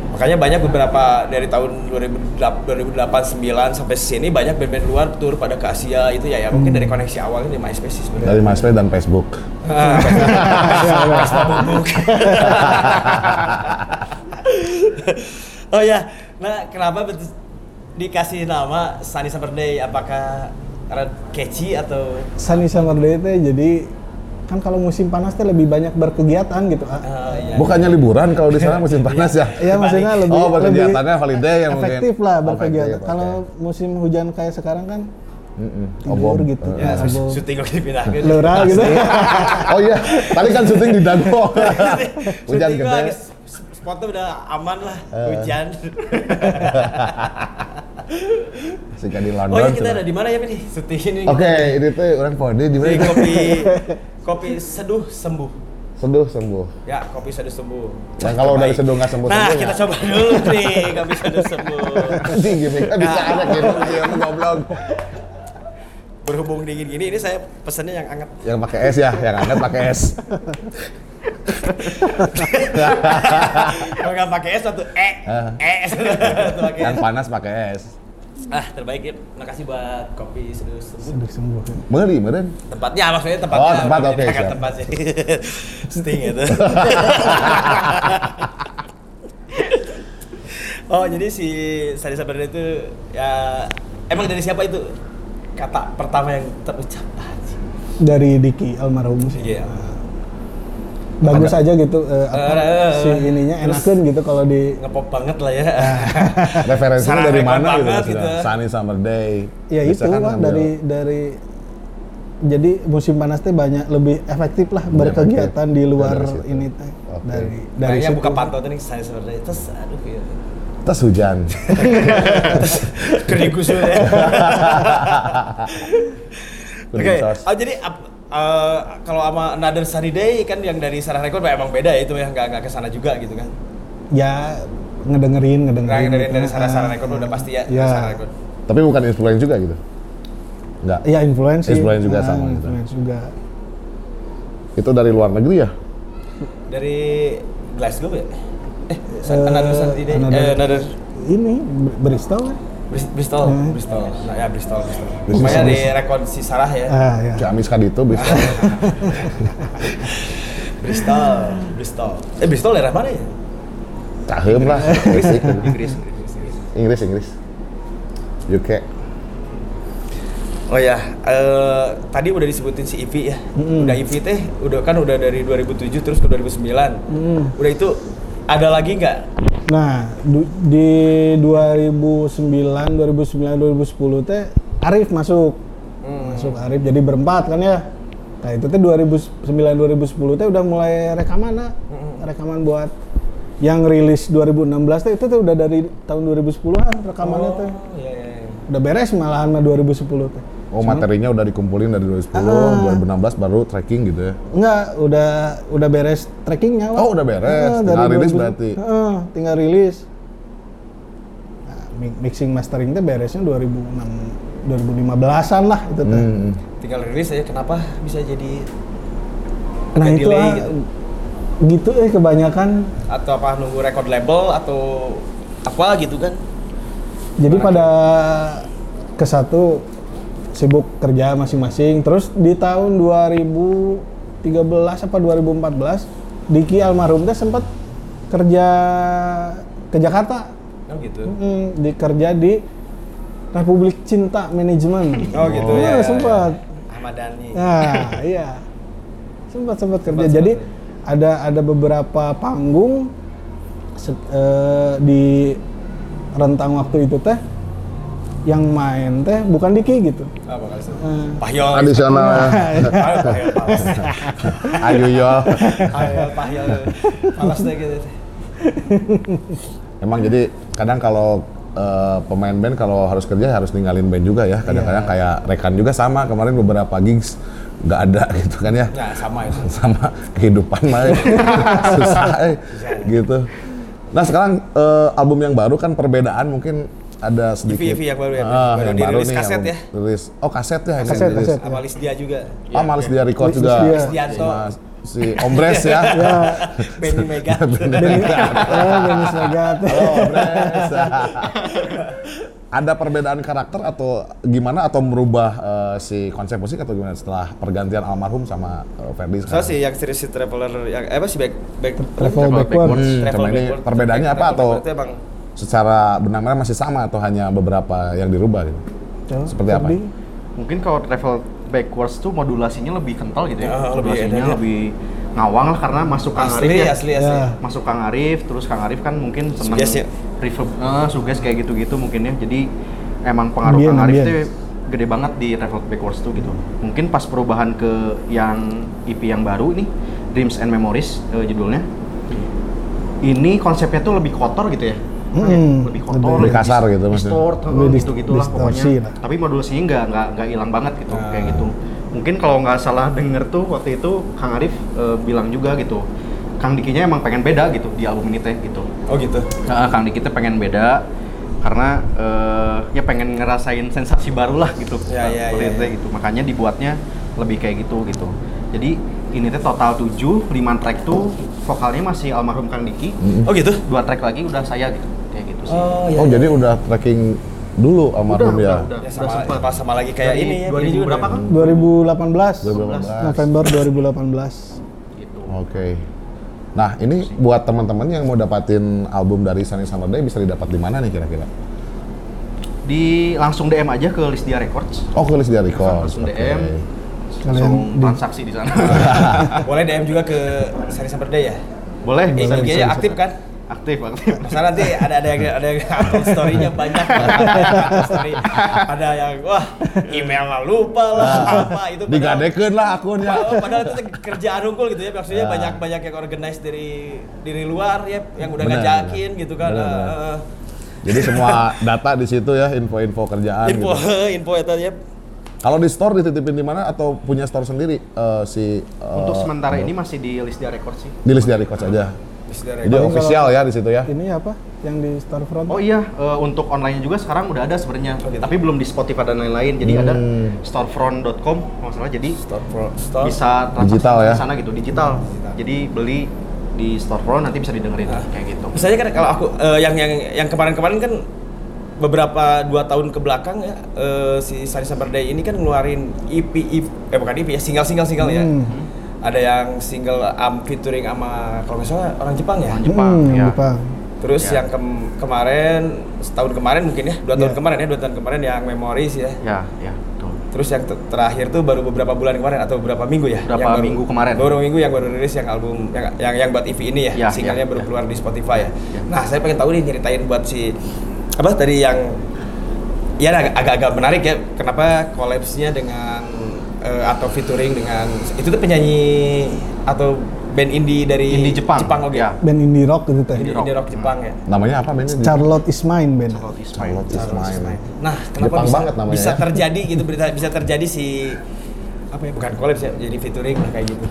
[SPEAKER 4] Makanya banyak beberapa dari tahun 2008 2009 sampai sini banyak band-band luar tur pada ke Asia itu ya ya mungkin dari koneksi awalnya di MySpace sih sebenarnya.
[SPEAKER 1] Dari MySpace dan Facebook.
[SPEAKER 4] Oh ya, nah kenapa dikasih nama Sunny Summer Day? Apakah karena catchy atau
[SPEAKER 2] Sunny Summer Day teh jadi kan kalau musim panas teh lebih banyak berkegiatan gitu. ah.
[SPEAKER 4] Ah, iya.
[SPEAKER 1] Bukannya liburan kalau di sana musim panas ya?
[SPEAKER 2] Iya maksudnya lebih
[SPEAKER 1] Oh,
[SPEAKER 2] lebih
[SPEAKER 1] berkegiatannya holiday ya mungkin.
[SPEAKER 2] efektif lah
[SPEAKER 1] Oh,
[SPEAKER 2] berkegiatan.
[SPEAKER 1] efektif,
[SPEAKER 2] Kalau
[SPEAKER 1] oke.
[SPEAKER 2] musim hujan kayak sekarang kan tidur
[SPEAKER 1] Obom.
[SPEAKER 2] gitu.
[SPEAKER 4] Ya,
[SPEAKER 2] obom.
[SPEAKER 4] syuting oke dipindahkan.
[SPEAKER 2] Lura gitu.
[SPEAKER 1] Oh iya, tadi kan syuting di Dago. Hujan gede.
[SPEAKER 4] Spotnya udah aman lah,
[SPEAKER 1] Eh.
[SPEAKER 4] hujan.
[SPEAKER 1] Sehingga di London.
[SPEAKER 4] Oh iya kita
[SPEAKER 1] sudah.
[SPEAKER 4] ada di mana ya nih? Syuting ini.
[SPEAKER 1] Oke, ini tuh orang pode di
[SPEAKER 4] Di
[SPEAKER 1] mana?
[SPEAKER 4] kopi kopi seduh sembuh.
[SPEAKER 1] Seduh sembuh.
[SPEAKER 4] Ya, kopi seduh sembuh.
[SPEAKER 1] Yang kalau dari
[SPEAKER 4] Terbaik.
[SPEAKER 1] seduh nggak sembuh
[SPEAKER 4] Nah,
[SPEAKER 1] sembuh
[SPEAKER 4] kita
[SPEAKER 1] nggak?
[SPEAKER 4] coba dulu nih kopi seduh sembuh.
[SPEAKER 1] Anjing gimmicknya bisa ada gitu, dia goblok.
[SPEAKER 4] Berhubung dingin gini, ini saya pesannya yang hangat.
[SPEAKER 1] Yang pakai es ya, yang hangat pakai es.
[SPEAKER 4] Kalau nggak pakai es satu e, e,
[SPEAKER 1] yang panas pakai es.
[SPEAKER 4] Ah, terbaik ya. Makasih buat kopi seduh sembuh.
[SPEAKER 2] Sudah sembuh.
[SPEAKER 1] Meuli meureun.
[SPEAKER 4] Tempatnya maksudnya tempatnya.
[SPEAKER 1] Oh, tempat, oke, siap.
[SPEAKER 4] tempat sih. Sting itu. oh, jadi si Sari Sabarda itu ya emang dari siapa itu kata pertama yang terucap? Anjing.
[SPEAKER 2] Dari Diki almarhum sih.
[SPEAKER 4] Iya.
[SPEAKER 2] Bagus aja gitu eh, apa,
[SPEAKER 4] Eh, eh,
[SPEAKER 2] si ininya enakan gitu kalau di
[SPEAKER 4] Ngepop banget lah ya.
[SPEAKER 1] Referensinya dari mana gitu maksudnya?
[SPEAKER 4] gitu.
[SPEAKER 1] Sunny Summer Day.
[SPEAKER 2] ya
[SPEAKER 1] Biasa
[SPEAKER 2] itu
[SPEAKER 1] kan
[SPEAKER 2] lah dari dari jadi musim panas teh banyak lebih efektif lah berkegiatan di luar
[SPEAKER 1] Dari
[SPEAKER 2] ini teh
[SPEAKER 1] Oke.
[SPEAKER 2] dari dari
[SPEAKER 4] Kayaknya
[SPEAKER 2] situ.
[SPEAKER 4] buka pantau tadi Sari Sabarda terus aduh ya.
[SPEAKER 1] Tas hujan.
[SPEAKER 4] Kering kusut ya. Oke,
[SPEAKER 1] sos.
[SPEAKER 4] oh, jadi ap- eh, kalau sama Another Sunny Day kan yang dari Sarah Record emang beda ya itu ya nggak nggak ke sana juga gitu kan.
[SPEAKER 2] ya ngedengerin
[SPEAKER 4] Nah,
[SPEAKER 2] ngedengerin
[SPEAKER 4] dari
[SPEAKER 2] gitu.
[SPEAKER 4] dari Sarah Sarah
[SPEAKER 2] Ah,
[SPEAKER 4] Record udah pasti ya,
[SPEAKER 2] Ya.
[SPEAKER 4] Sarah Record.
[SPEAKER 1] Tapi bukan influence juga gitu. Enggak.
[SPEAKER 2] Iya influence sih.
[SPEAKER 1] Influence juga
[SPEAKER 2] Ah,
[SPEAKER 1] sama gitu.
[SPEAKER 2] Influence juga.
[SPEAKER 1] Itu dari luar negeri ya?
[SPEAKER 4] Dari Glasgow ya? Eh,
[SPEAKER 2] Eh,
[SPEAKER 4] Another Sunny Day.
[SPEAKER 2] Another-
[SPEAKER 4] Eh, Another
[SPEAKER 2] Ini Br- Bristol kan?
[SPEAKER 4] Bris- Bristol,
[SPEAKER 2] Hmm.
[SPEAKER 4] Bristol. Nah, ya Bristol, Bristol.
[SPEAKER 1] Bristol.
[SPEAKER 4] Pokoknya di record si Sarah ya.
[SPEAKER 2] Ah ya.
[SPEAKER 1] Ciamis kan itu bisa.
[SPEAKER 4] Bristol, Bristol. Eh, Bristol daerah mana ya?
[SPEAKER 1] Cahem lah.
[SPEAKER 4] Inggris, Inggris, Inggris. Inggris.
[SPEAKER 1] Inggris, Inggris. UK.
[SPEAKER 4] Oh ya, eh, tadi udah disebutin si Ivi ya.
[SPEAKER 2] Mm-mm.
[SPEAKER 4] Udah Ivi teh, udah kan udah dari 2007 terus ke 2009.
[SPEAKER 2] Mm.
[SPEAKER 4] Udah itu ada lagi nggak?
[SPEAKER 2] Nah, du- di 2009, 2009, 2010 teh Arif masuk.
[SPEAKER 4] Hmm.
[SPEAKER 2] Masuk Arif jadi berempat kan ya. Nah, itu teh 2009 2010 teh udah mulai rekaman nah. Rekaman buat yang rilis 2016 teh itu teh udah dari tahun 2010-an rekamannya teh.
[SPEAKER 4] iya, iya, iya.
[SPEAKER 2] Udah beres malahan mah 2010 teh.
[SPEAKER 1] Oh, materinya udah dikumpulin dari 2010,
[SPEAKER 2] Ah.
[SPEAKER 1] 2016 baru tracking gitu ya.
[SPEAKER 2] Enggak, udah udah beres trackingnya. Wak.
[SPEAKER 1] Oh, udah beres.
[SPEAKER 2] Ah,
[SPEAKER 1] Tinggal rilis
[SPEAKER 2] 2000
[SPEAKER 1] berarti.
[SPEAKER 2] Heeh, tinggal rilis. Nah, mi- mixing mastering teh beresnya 2006 2015-an lah itu teh.
[SPEAKER 1] Hmm.
[SPEAKER 4] Tinggal rilis aja. Kenapa bisa jadi
[SPEAKER 2] Nah, itu
[SPEAKER 4] delay
[SPEAKER 2] ah,
[SPEAKER 4] gitu?
[SPEAKER 2] gitu eh kebanyakan.
[SPEAKER 4] Atau apa nunggu record label atau apa gitu kan?
[SPEAKER 2] Jadi pada ke satu sibuk kerja masing-masing. Terus di tahun 2013 apa 2014 Diki almarhum teh sempat kerja ke Jakarta.
[SPEAKER 4] Oh gitu.
[SPEAKER 2] Mm, di kerja di Republik Cinta Manajemen.
[SPEAKER 4] Oh gitu
[SPEAKER 2] Oh,
[SPEAKER 4] ya.
[SPEAKER 2] sempat.
[SPEAKER 4] Ahmad Dhani.
[SPEAKER 2] Nah, iya. Sempat sempat kerja.
[SPEAKER 4] Sempat,
[SPEAKER 2] Jadi
[SPEAKER 4] sempat.
[SPEAKER 2] ada ada beberapa panggung se- eh, di rentang waktu itu teh yang main teh bukan Diki gitu.
[SPEAKER 4] Apa kali itu?
[SPEAKER 2] Eh,
[SPEAKER 4] Pahyol.
[SPEAKER 1] Tradisional.
[SPEAKER 4] Pahyol, pahyol, palas.
[SPEAKER 1] Ayo yo.
[SPEAKER 4] Pahyol, pahyol. Palas deh gitu.
[SPEAKER 1] Emang jadi kadang kalau eh, pemain band kalau harus kerja harus ninggalin band juga ya. Kadang-kadang
[SPEAKER 2] Iya.
[SPEAKER 1] kayak rekan juga sama. Kemarin beberapa gigs nggak ada gitu kan ya.
[SPEAKER 4] Nah, sama itu.
[SPEAKER 1] sama kehidupan mah ya. susah eh. gitu. Nah sekarang eh, album yang baru kan perbedaan mungkin ada sedikit.
[SPEAKER 4] EV yang baru ya,
[SPEAKER 1] Ah,
[SPEAKER 4] baru
[SPEAKER 1] yang
[SPEAKER 4] dirilis
[SPEAKER 1] baru nih,
[SPEAKER 4] kaset ya?
[SPEAKER 1] Rilis. Oh kaset ya
[SPEAKER 2] Kaset,
[SPEAKER 1] dirilis.
[SPEAKER 2] kaset.
[SPEAKER 4] Sama Lisdia juga.
[SPEAKER 1] Oh malas dia record juga.
[SPEAKER 2] Lisdia.
[SPEAKER 4] Lisdianto.
[SPEAKER 1] Si Ombres ya.
[SPEAKER 2] ya
[SPEAKER 4] Benny Mega.
[SPEAKER 2] Benny oh Benny Segat
[SPEAKER 1] Halo Ombres. Ada perbedaan karakter atau gimana atau merubah eh, si konsep musik atau gimana setelah pergantian almarhum sama eh, Ferdi
[SPEAKER 4] So
[SPEAKER 1] sekarang?
[SPEAKER 4] sih yang series si Traveler yang eh, apa sih back back
[SPEAKER 2] Travel
[SPEAKER 3] Travel
[SPEAKER 2] backward
[SPEAKER 3] backwards.
[SPEAKER 1] Hmm,
[SPEAKER 4] Travel
[SPEAKER 1] coba ini
[SPEAKER 4] backward.
[SPEAKER 1] perbedaannya apa
[SPEAKER 4] Travel
[SPEAKER 1] atau
[SPEAKER 4] itu emang
[SPEAKER 1] secara benang-benang masih sama atau hanya beberapa yang dirubah gitu?
[SPEAKER 2] Coba,
[SPEAKER 1] Seperti apa?
[SPEAKER 3] Mungkin kalau travel backwards tuh modulasinya lebih kental gitu ya.
[SPEAKER 4] Ah, lebih
[SPEAKER 3] modulasinya
[SPEAKER 4] ya.
[SPEAKER 3] lebih ngawang lah karena masuk Kang
[SPEAKER 4] asli
[SPEAKER 3] Arif ya.
[SPEAKER 4] asli asli.
[SPEAKER 2] Ya.
[SPEAKER 3] Masuk Kang Arif, terus Kang Arif kan mungkin seneng
[SPEAKER 4] Suges ya?
[SPEAKER 3] reverb, eh, suges kayak gitu-gitu mungkin ya. Jadi emang pengaruh
[SPEAKER 2] Ambien,
[SPEAKER 3] Kang Arif
[SPEAKER 2] ambien.
[SPEAKER 3] tuh gede banget di travel backwards tuh gitu. Mungkin pas perubahan ke yang EP yang baru nih, Dreams and Memories eh, judulnya. Ini konsepnya tuh lebih kotor gitu ya.
[SPEAKER 2] Hmm,
[SPEAKER 3] lebih kotor,
[SPEAKER 1] lebih kasar gitu maksudnya.
[SPEAKER 3] distort,
[SPEAKER 2] Lebih
[SPEAKER 3] gitu gitulah
[SPEAKER 2] distorsi
[SPEAKER 3] pokoknya.
[SPEAKER 2] lah.
[SPEAKER 3] Tapi modulasinya nggak nggak nggak hilang banget gitu,
[SPEAKER 4] Nah.
[SPEAKER 3] kayak gitu. Mungkin kalau nggak salah denger tuh waktu itu Kang Arif eh, bilang juga gitu, Kang Dikinya emang pengen beda gitu di album ini teh gitu.
[SPEAKER 4] Oh gitu.
[SPEAKER 3] Nah, Kang Diki teh pengen beda karena eh, ya pengen ngerasain sensasi baru lah gitu.
[SPEAKER 4] Ya, ya, ya, ya.
[SPEAKER 3] gitu. Makanya dibuatnya lebih kayak gitu gitu. Jadi ini teh total 7, 5 track tuh vokalnya masih almarhum Kang Diki.
[SPEAKER 4] Oh gitu.
[SPEAKER 3] Dua track lagi udah saya gitu. Kayak gitu sih.
[SPEAKER 4] Oh
[SPEAKER 1] Oh jadi udah tracking dulu almarhum ya?
[SPEAKER 3] udah, udah.
[SPEAKER 4] Ya sama,
[SPEAKER 3] sempet.
[SPEAKER 4] sama, sama lagi kayak
[SPEAKER 3] Dari
[SPEAKER 4] ini ya.
[SPEAKER 3] 2000
[SPEAKER 4] ini juga
[SPEAKER 3] berapa kan?
[SPEAKER 2] 2018
[SPEAKER 1] 2018.
[SPEAKER 2] November 2018
[SPEAKER 3] gitu.
[SPEAKER 1] Oke. Nah ini buat teman-teman yang mau dapatin album dari Sunny Summer Day bisa didapat di mana nih kira-kira?
[SPEAKER 3] Di langsung DM aja ke Lisdia Records.
[SPEAKER 1] Oh ke Lisdia Records.
[SPEAKER 3] Langsung
[SPEAKER 1] oke.
[SPEAKER 3] DM.
[SPEAKER 2] Kalian
[SPEAKER 3] Langsung
[SPEAKER 2] di-
[SPEAKER 3] transaksi di sana.
[SPEAKER 4] Boleh DM juga ke Sari Summer Day ya.
[SPEAKER 3] Boleh, bisa bisa.
[SPEAKER 4] IG-nya aktif kan?
[SPEAKER 3] Aktif, aktif.
[SPEAKER 4] Masa nanti ada ada yang ada yang story-nya banyak. story. Ada yang wah email lah lupa lah apa itu
[SPEAKER 1] Digadekeun lah akunnya.
[SPEAKER 4] Oh, padahal itu kerjaan unggul gitu ya maksudnya
[SPEAKER 1] Ya.
[SPEAKER 4] banyak banyak yang organize dari dari luar ya yang udah
[SPEAKER 1] Benar,
[SPEAKER 4] ngajakin gitu kan
[SPEAKER 1] Benar, benar.
[SPEAKER 4] eh, eh.
[SPEAKER 1] Jadi semua data di situ ya, info-info kerjaan
[SPEAKER 4] info
[SPEAKER 1] gitu.
[SPEAKER 4] info itu ya
[SPEAKER 1] Kalau di store dititipin di mana atau punya store sendiri eh, si eh,
[SPEAKER 3] Untuk sementara ini masih di Lisdia Records sih.
[SPEAKER 1] di Lisdia Records aja. Jadi official ya di situ ya.
[SPEAKER 2] ini apa yang di storefront
[SPEAKER 3] Oh iya, eh, untuk online juga sekarang udah ada sebenarnya, tapi belum di Spotify dan lain-lain. Jadi ada
[SPEAKER 1] Hmm.
[SPEAKER 3] storefront.com kalau nggak salah. Jadi
[SPEAKER 4] store pro- store
[SPEAKER 3] bisa transaksi
[SPEAKER 1] Digital ya?
[SPEAKER 3] di sana gitu, digital. Jadi beli di storefront nanti bisa didengerin kayak gitu.
[SPEAKER 4] misalnya kan kalau aku eh, yang yang yang kemarin-kemarin kan beberapa dua tahun ke belakang ya eh, si Sari Summer Day ini kan ngeluarin EP, EP eh bukan EP ya single single single ya
[SPEAKER 2] Hmm.
[SPEAKER 4] Ada yang single um, featuring sama kalau nggak salah orang Jepang ya
[SPEAKER 3] Orang Jepang,
[SPEAKER 2] Hmm,
[SPEAKER 3] ya.
[SPEAKER 2] Jepang.
[SPEAKER 4] terus
[SPEAKER 3] Ya.
[SPEAKER 4] yang kem- kemarin setahun kemarin mungkin ya dua tahun
[SPEAKER 2] Ya.
[SPEAKER 4] kemarin ya dua tahun kemarin yang Memories ya
[SPEAKER 3] Ya, ya, betul.
[SPEAKER 4] terus yang ter- terakhir tuh baru beberapa bulan kemarin atau beberapa minggu ya
[SPEAKER 3] Berapa
[SPEAKER 4] Yang baru-
[SPEAKER 3] minggu kemarin.
[SPEAKER 4] beberapa minggu yang baru rilis yang album yang yang, yang buat EP ini ya,
[SPEAKER 3] Ya,
[SPEAKER 4] singlenya
[SPEAKER 3] ya,
[SPEAKER 4] baru
[SPEAKER 3] ya.
[SPEAKER 4] keluar di Spotify ya.
[SPEAKER 3] Ya.
[SPEAKER 4] nah saya pengen tahu nih nyeritain buat si apa tadi yang ya ag- agak-agak menarik ya kenapa collapse-nya dengan eh, atau featuring dengan itu tuh penyanyi atau band indie dari
[SPEAKER 3] Indie Jepang.
[SPEAKER 4] Jepang oke
[SPEAKER 3] Ya.
[SPEAKER 2] band indie rock gitu teh
[SPEAKER 4] indie,
[SPEAKER 3] rock.
[SPEAKER 4] indie rock Jepang ya
[SPEAKER 1] Namanya apa bandnya?
[SPEAKER 2] Charlotte is mine band
[SPEAKER 3] Charlotte is mine.
[SPEAKER 1] Charlotte is mine.
[SPEAKER 4] Nah, kenapa
[SPEAKER 1] Jepang
[SPEAKER 4] bisa,
[SPEAKER 1] banget namanya
[SPEAKER 4] bisa
[SPEAKER 1] ya.
[SPEAKER 4] terjadi gitu berita bisa terjadi si apa ya bukan collapse ya jadi featuring kayak gitu.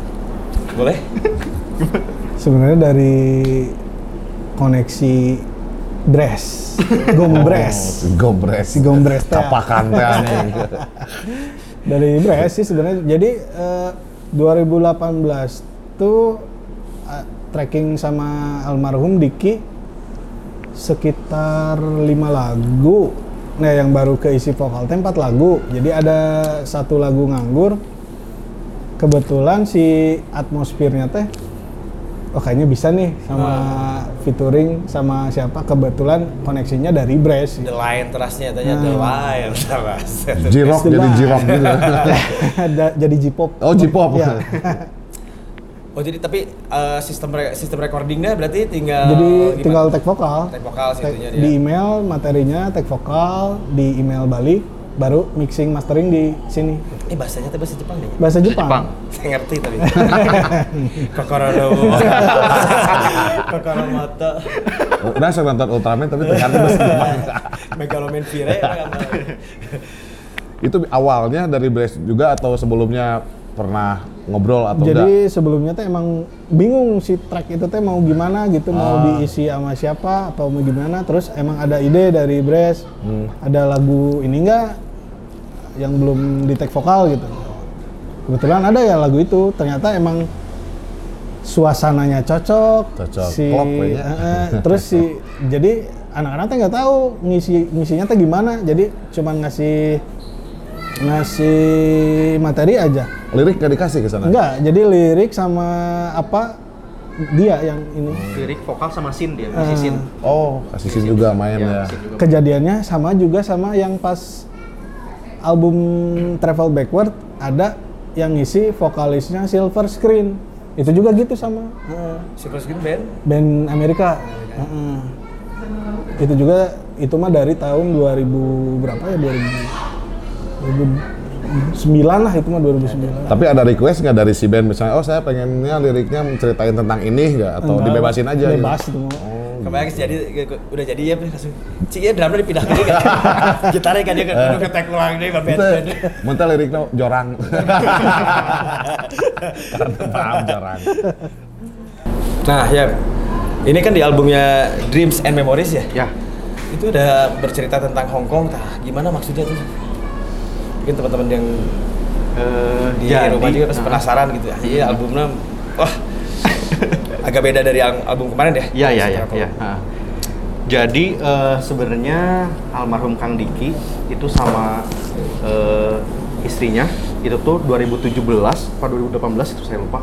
[SPEAKER 4] Boleh?
[SPEAKER 2] sebenarnya dari koneksi dress gombres
[SPEAKER 1] Oh, Gobres.
[SPEAKER 2] Si Gombres teh.
[SPEAKER 1] Capakan teh anjing.
[SPEAKER 2] dari Bres sih sebenarnya. Jadi eh, 2018 tuh eh, tracking sama almarhum Diki sekitar lima lagu. Nah yang baru keisi vokal teh empat lagu. Jadi ada satu lagu nganggur. Kebetulan si atmosfernya teh oh kayaknya bisa nih sama featuring sama siapa kebetulan koneksinya dari Bres
[SPEAKER 4] The Lion terasnya tanya The
[SPEAKER 2] Hmm.
[SPEAKER 4] Lion teras.
[SPEAKER 1] Jirok jadi jirok gitu.
[SPEAKER 2] Jadi J-pop
[SPEAKER 1] Oh, J-pop.
[SPEAKER 2] ya.
[SPEAKER 4] Oh jadi tapi eh, sistem re- sistem recordingnya berarti tinggal
[SPEAKER 2] Jadi
[SPEAKER 4] gimana?
[SPEAKER 2] tinggal tag vokal.
[SPEAKER 4] Tag vokal
[SPEAKER 2] Tag- di email materinya tag vokal, di email balik, baru mixing mastering di sini.
[SPEAKER 4] Eh bahasanya tuh bahasa Jepang deh.
[SPEAKER 2] Bahasa Jepang.
[SPEAKER 3] Jepang.
[SPEAKER 4] Saya ngerti tapi. Kokoro no. Kokoro moto.
[SPEAKER 1] Udah saya nonton Ultraman tapi ternyata bahasa Jepang.
[SPEAKER 4] Megaloman Vire kan.
[SPEAKER 1] Itu awalnya dari Bres juga atau sebelumnya pernah ngobrol atau
[SPEAKER 2] Jadi
[SPEAKER 1] enggak?
[SPEAKER 2] sebelumnya teh emang bingung si track itu teh mau gimana gitu, mau
[SPEAKER 1] Ah.
[SPEAKER 2] diisi sama siapa atau mau gimana. Terus emang ada ide dari Bres,
[SPEAKER 1] Hmm.
[SPEAKER 2] ada lagu ini enggak yang belum di tag vokal gitu. kebetulan ada ya lagu itu ternyata emang suasananya cocok,
[SPEAKER 1] Cocok.
[SPEAKER 2] si
[SPEAKER 1] Klop kayaknya.
[SPEAKER 2] eh, eh, terus si jadi anak-anak teh nggak tahu ngisi ngisinya teh gimana jadi cuman ngasih ngasih materi aja
[SPEAKER 1] Lirik gak dikasih ke sana?
[SPEAKER 2] enggak jadi lirik sama apa dia yang ini
[SPEAKER 3] lirik vokal sama scene dia
[SPEAKER 2] Eh.
[SPEAKER 3] ngisi scene
[SPEAKER 1] Oh, kasih scene juga main ya.
[SPEAKER 3] scene juga.
[SPEAKER 2] kejadiannya sama juga sama yang pas album Travel Backward ada yang ngisi vokalisnya Silver Screen itu juga gitu sama Heeh.
[SPEAKER 4] Silver Screen Band.
[SPEAKER 2] band Amerika Heeh. itu juga itu mah dari tahun 2000 berapa ya 2000 2009 lah itu mah 2009
[SPEAKER 1] Tapi ada request nggak dari si band misalnya, oh saya pengennya liriknya menceritain tentang ini nggak atau
[SPEAKER 2] Enggak,
[SPEAKER 1] dibebasin aja? gitu?
[SPEAKER 2] bebas itu mah
[SPEAKER 4] Sih jadi udah jadi ya langsung. Cik ya drumnya dipindah ke dia. Gitarnya kan dia kan udah ketek luang deh band.
[SPEAKER 1] mentah liriknya jorang. Karena paham jorang.
[SPEAKER 4] Nah, ya. Ini kan di albumnya Dreams and Memories ya.
[SPEAKER 3] ya
[SPEAKER 4] Itu ada bercerita tentang Hong Kong. Tah, gimana maksudnya tuh? Mungkin teman-teman yang
[SPEAKER 3] Eh,
[SPEAKER 4] di
[SPEAKER 3] jadi,
[SPEAKER 4] rumah juga pasti
[SPEAKER 3] nah,
[SPEAKER 4] penasaran gitu. Ah, Iya, albumnya wah agak beda dari al- album kemarin ya.
[SPEAKER 3] Iya iya iya. Iya. Jadi eh, sebenarnya almarhum Kang Diki itu sama eh, istrinya itu tuh 2017 atau 2018 itu saya lupa.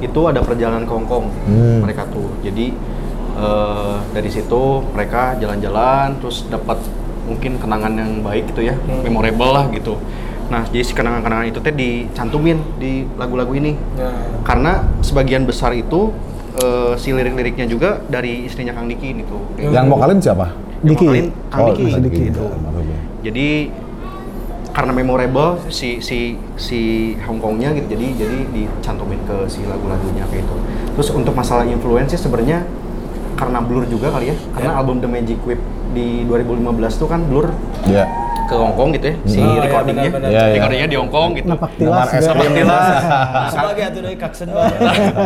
[SPEAKER 3] Itu ada perjalanan ke Hong Kong
[SPEAKER 1] Hmm.
[SPEAKER 3] mereka tuh. Jadi eh, dari situ mereka jalan-jalan terus dapat mungkin kenangan yang baik gitu ya, memorable lah gitu. Nah, jadi si kenangan-kenangan itu teh dicantumin di lagu-lagu ini
[SPEAKER 4] Nah,
[SPEAKER 3] karena sebagian besar itu eh, si lirik-liriknya juga dari istrinya Kang Diki itu.
[SPEAKER 1] Yang vokalin siapa?
[SPEAKER 3] Yang
[SPEAKER 2] Diki.
[SPEAKER 3] vokalin Kang
[SPEAKER 1] Oh,
[SPEAKER 3] Diki.
[SPEAKER 1] Diki.
[SPEAKER 3] gitu. Jadi karena memorable si si si Hongkongnya gitu, jadi jadi dicantumin ke si lagu-lagunya kayak itu. Terus untuk masalah influence sih sebenarnya karena Blur juga kali ya, karena
[SPEAKER 4] Ya.
[SPEAKER 3] album The Magic Whip di 2015 tuh kan Blur
[SPEAKER 1] Iya.
[SPEAKER 3] ke Hongkong gitu ya, si
[SPEAKER 4] Oh, iya,
[SPEAKER 3] recordingnya.
[SPEAKER 1] Iya,
[SPEAKER 3] recordingnya di Hongkong gitu.
[SPEAKER 2] napak
[SPEAKER 1] Nomor
[SPEAKER 2] tilas
[SPEAKER 1] krim.
[SPEAKER 3] Tilas.
[SPEAKER 4] sebagai atuh dari kaksen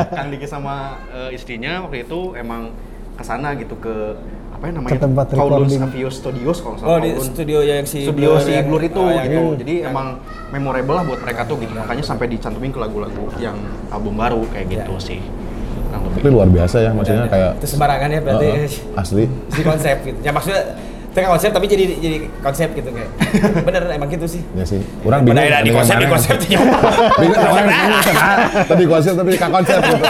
[SPEAKER 3] Kang Diki sama eh, istrinya waktu itu emang ke sana gitu ke apa ya namanya?
[SPEAKER 2] Ke tempat.
[SPEAKER 3] Avio Studios kalau nggak
[SPEAKER 4] Oh,
[SPEAKER 3] salah.
[SPEAKER 4] di studio yang si
[SPEAKER 3] studio si
[SPEAKER 4] yang-
[SPEAKER 3] Blur itu
[SPEAKER 4] oh,
[SPEAKER 3] gitu. Jadi emang memorable lah buat mereka tuh gitu. Makanya sampai dicantumin ke lagu-lagu yang album baru kayak gitu sih. Kurang lebih.
[SPEAKER 1] Tapi luar biasa ya, maksudnya kayak
[SPEAKER 4] itu sembarangan ya berarti
[SPEAKER 1] Heeh, asli.
[SPEAKER 4] si konsep gitu. Ya maksudnya tengah konsep tapi jadi jadi konsep gitu kayak. Bener emang gitu sih.
[SPEAKER 1] Ya sih. Kurang bingung.
[SPEAKER 4] Pada di konsep di konsep.
[SPEAKER 1] Bingung orang bingung kan. Tadi konsep tapi kan konsep gitu.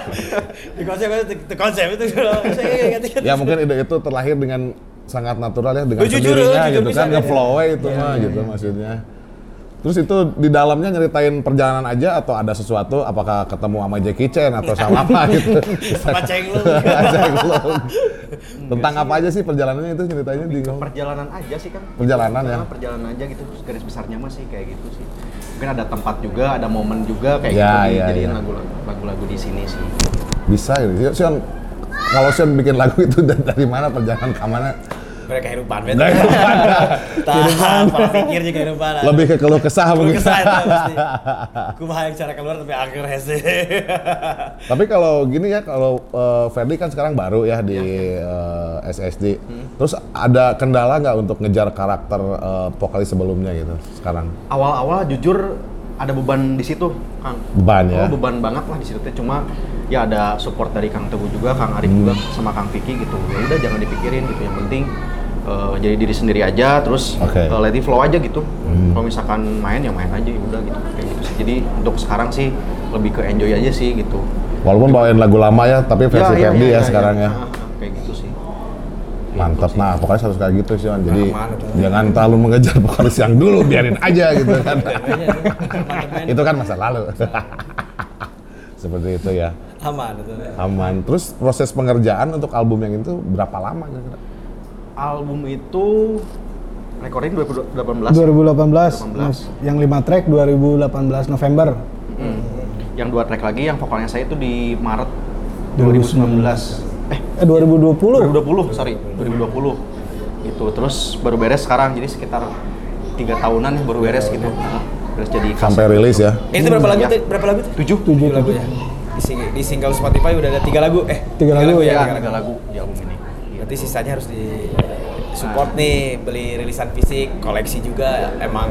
[SPEAKER 4] di konsep itu konsep itu saya ganti
[SPEAKER 1] Ya mungkin ide itu terlahir dengan sangat natural ya dengan
[SPEAKER 4] jujur,
[SPEAKER 1] sendirinya
[SPEAKER 4] jujur
[SPEAKER 1] gitu kan
[SPEAKER 4] kan
[SPEAKER 1] ngeflow itu
[SPEAKER 4] Iya,
[SPEAKER 1] mah
[SPEAKER 4] iya,
[SPEAKER 1] gitu maksudnya. Terus itu di dalamnya nyeritain perjalanan aja atau ada sesuatu apakah ketemu sama Jackie Chan atau sama apa gitu.
[SPEAKER 4] Sama Ceng Lu.
[SPEAKER 1] Ceng Lu. Tentang apa aja sih perjalanannya itu ceritanya di
[SPEAKER 3] Perjalanan aja sih kan.
[SPEAKER 1] Perjalanan ya?
[SPEAKER 3] Perjalanan aja gitu. Garis besarnya mah sih kayak gitu sih. Mungkin ada tempat juga, ada momen juga kayak
[SPEAKER 1] Ya,
[SPEAKER 3] gitu.
[SPEAKER 1] ya,
[SPEAKER 3] Jadiin
[SPEAKER 1] ya.
[SPEAKER 3] lagu lagu-lagu di sini sih.
[SPEAKER 1] bisa gitu. Sion kalau Sion bikin lagu itu dari, dari mana perjalanan ke mana?
[SPEAKER 4] Mereka kehidupan bet.
[SPEAKER 1] Kehidupan.
[SPEAKER 4] Tahan, pola pikir juga kehidupan.
[SPEAKER 1] Lebih ke keluh kesah
[SPEAKER 4] Keluh
[SPEAKER 1] mungkin.
[SPEAKER 4] kesah itu pasti. Yang cara keluar tapi akhir hese.
[SPEAKER 1] Tapi kalau gini ya, kalau eh, Ferdi kan sekarang baru ya di eh, SSD. Terus ada kendala nggak untuk ngejar karakter eh, vokalis sebelumnya gitu sekarang?
[SPEAKER 3] Awal-awal jujur ada beban di situ, Kang.
[SPEAKER 1] Beban ya?
[SPEAKER 3] Oh, beban banget lah di situ teh. Cuma ya ada support dari Kang Teguh juga, Kang Arif juga sama Kang Vicky gitu. Ya udah jangan dipikirin gitu. Yang penting eh, jadi diri sendiri aja terus
[SPEAKER 1] Oke.
[SPEAKER 3] eh, let it flow aja gitu. Kalau misalkan main ya main aja ya udah gitu. Kayak gitu sih. Jadi untuk sekarang sih lebih ke enjoy aja sih gitu.
[SPEAKER 1] Walaupun bawain lagu lama ya, tapi versi Ferdi ya, sekarang ya.
[SPEAKER 3] Ah, ah, Kayak gitu sih.
[SPEAKER 1] Mantap.
[SPEAKER 3] Gitu.
[SPEAKER 1] Nah, vokalis harus kayak gitu sih, Wan. Jadi
[SPEAKER 4] betul.
[SPEAKER 1] jangan terlalu mengejar vokalis yang dulu, biarin aja gitu kan. itu kan masa lalu. Seperti itu ya.
[SPEAKER 4] Aman itu.
[SPEAKER 1] Aman. Terus proses pengerjaan untuk album yang itu berapa lama kira-kira?
[SPEAKER 3] Album itu recording 2018.
[SPEAKER 2] 2018,
[SPEAKER 3] 2018.
[SPEAKER 2] yang 5 track 2018 November.
[SPEAKER 3] Hmm. Yang dua track lagi yang vokalnya saya itu di Maret
[SPEAKER 2] 2019.
[SPEAKER 3] 2019. Eh,
[SPEAKER 2] Eh 2020.
[SPEAKER 3] 2020, sorry, 2020. Gitu. Terus baru beres sekarang, jadi sekitar tiga tahunan ya baru beres gitu. Beres jadi kaset.
[SPEAKER 1] Sampai rilis ya.
[SPEAKER 4] Ini tuh berapa lagu
[SPEAKER 3] Ya.
[SPEAKER 4] tuh? Berapa lagu tuh?
[SPEAKER 3] tujuh.
[SPEAKER 2] Tujuh,
[SPEAKER 4] lagu ya. Di, sing- di single Spotify udah ada tiga lagu. Eh,
[SPEAKER 2] Tiga lagu,
[SPEAKER 3] Ya,
[SPEAKER 4] tiga
[SPEAKER 3] tiga lagu di album ini.
[SPEAKER 4] Berarti sisanya harus di support nih, beli rilisan fisik, koleksi juga emang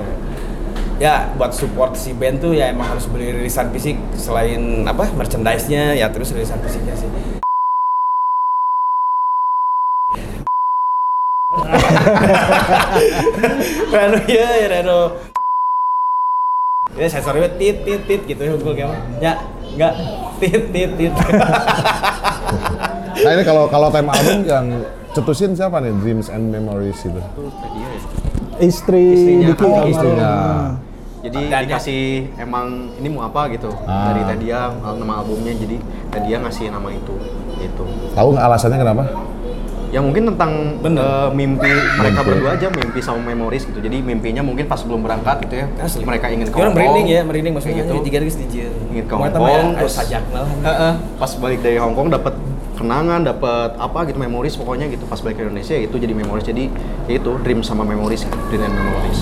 [SPEAKER 4] ya buat support si band tuh ya emang harus beli rilisan fisik selain apa merchandise-nya ya terus rilisan fisiknya sih. Reno ya, Reno. Ya sensornya tit tit tit gitu ya gue kayak ya enggak tit tit tit.
[SPEAKER 1] Nah ini kalau kalau tema album yang cetusin siapa nih Dreams and Memories itu?
[SPEAKER 3] Itu dia ya.
[SPEAKER 2] Istri
[SPEAKER 3] Istrinya,
[SPEAKER 2] Diki
[SPEAKER 3] oh,
[SPEAKER 1] istrinya.
[SPEAKER 3] Jadi
[SPEAKER 4] Dan
[SPEAKER 3] dikasih emang ini mau apa gitu
[SPEAKER 1] Ah.
[SPEAKER 3] dari Tadia nama albumnya jadi Tadia ngasih nama itu gitu.
[SPEAKER 1] Tahu nggak alasannya kenapa?
[SPEAKER 3] Ya mungkin tentang
[SPEAKER 4] Bener.
[SPEAKER 3] eh, mimpi mereka
[SPEAKER 1] Mimpi.
[SPEAKER 3] berdua aja mimpi sama memoris gitu. Jadi mimpinya mungkin pas sebelum berangkat gitu ya.
[SPEAKER 4] Asli.
[SPEAKER 3] Mereka ingin ke
[SPEAKER 4] Orang
[SPEAKER 3] Hong Kong.
[SPEAKER 4] merinding ya, merinding maksudnya gitu. Tiga guys dijieun.
[SPEAKER 3] Ingin ke
[SPEAKER 4] Mau
[SPEAKER 3] Hong
[SPEAKER 4] eta mah
[SPEAKER 3] Kong
[SPEAKER 4] aya
[SPEAKER 3] terus. Heeh, pas balik dari Hong Kong dapat kenangan, dapat apa gitu memoris pokoknya gitu pas balik ke Indonesia itu jadi memoris. Jadi ya itu dream sama memoris, dream and memories.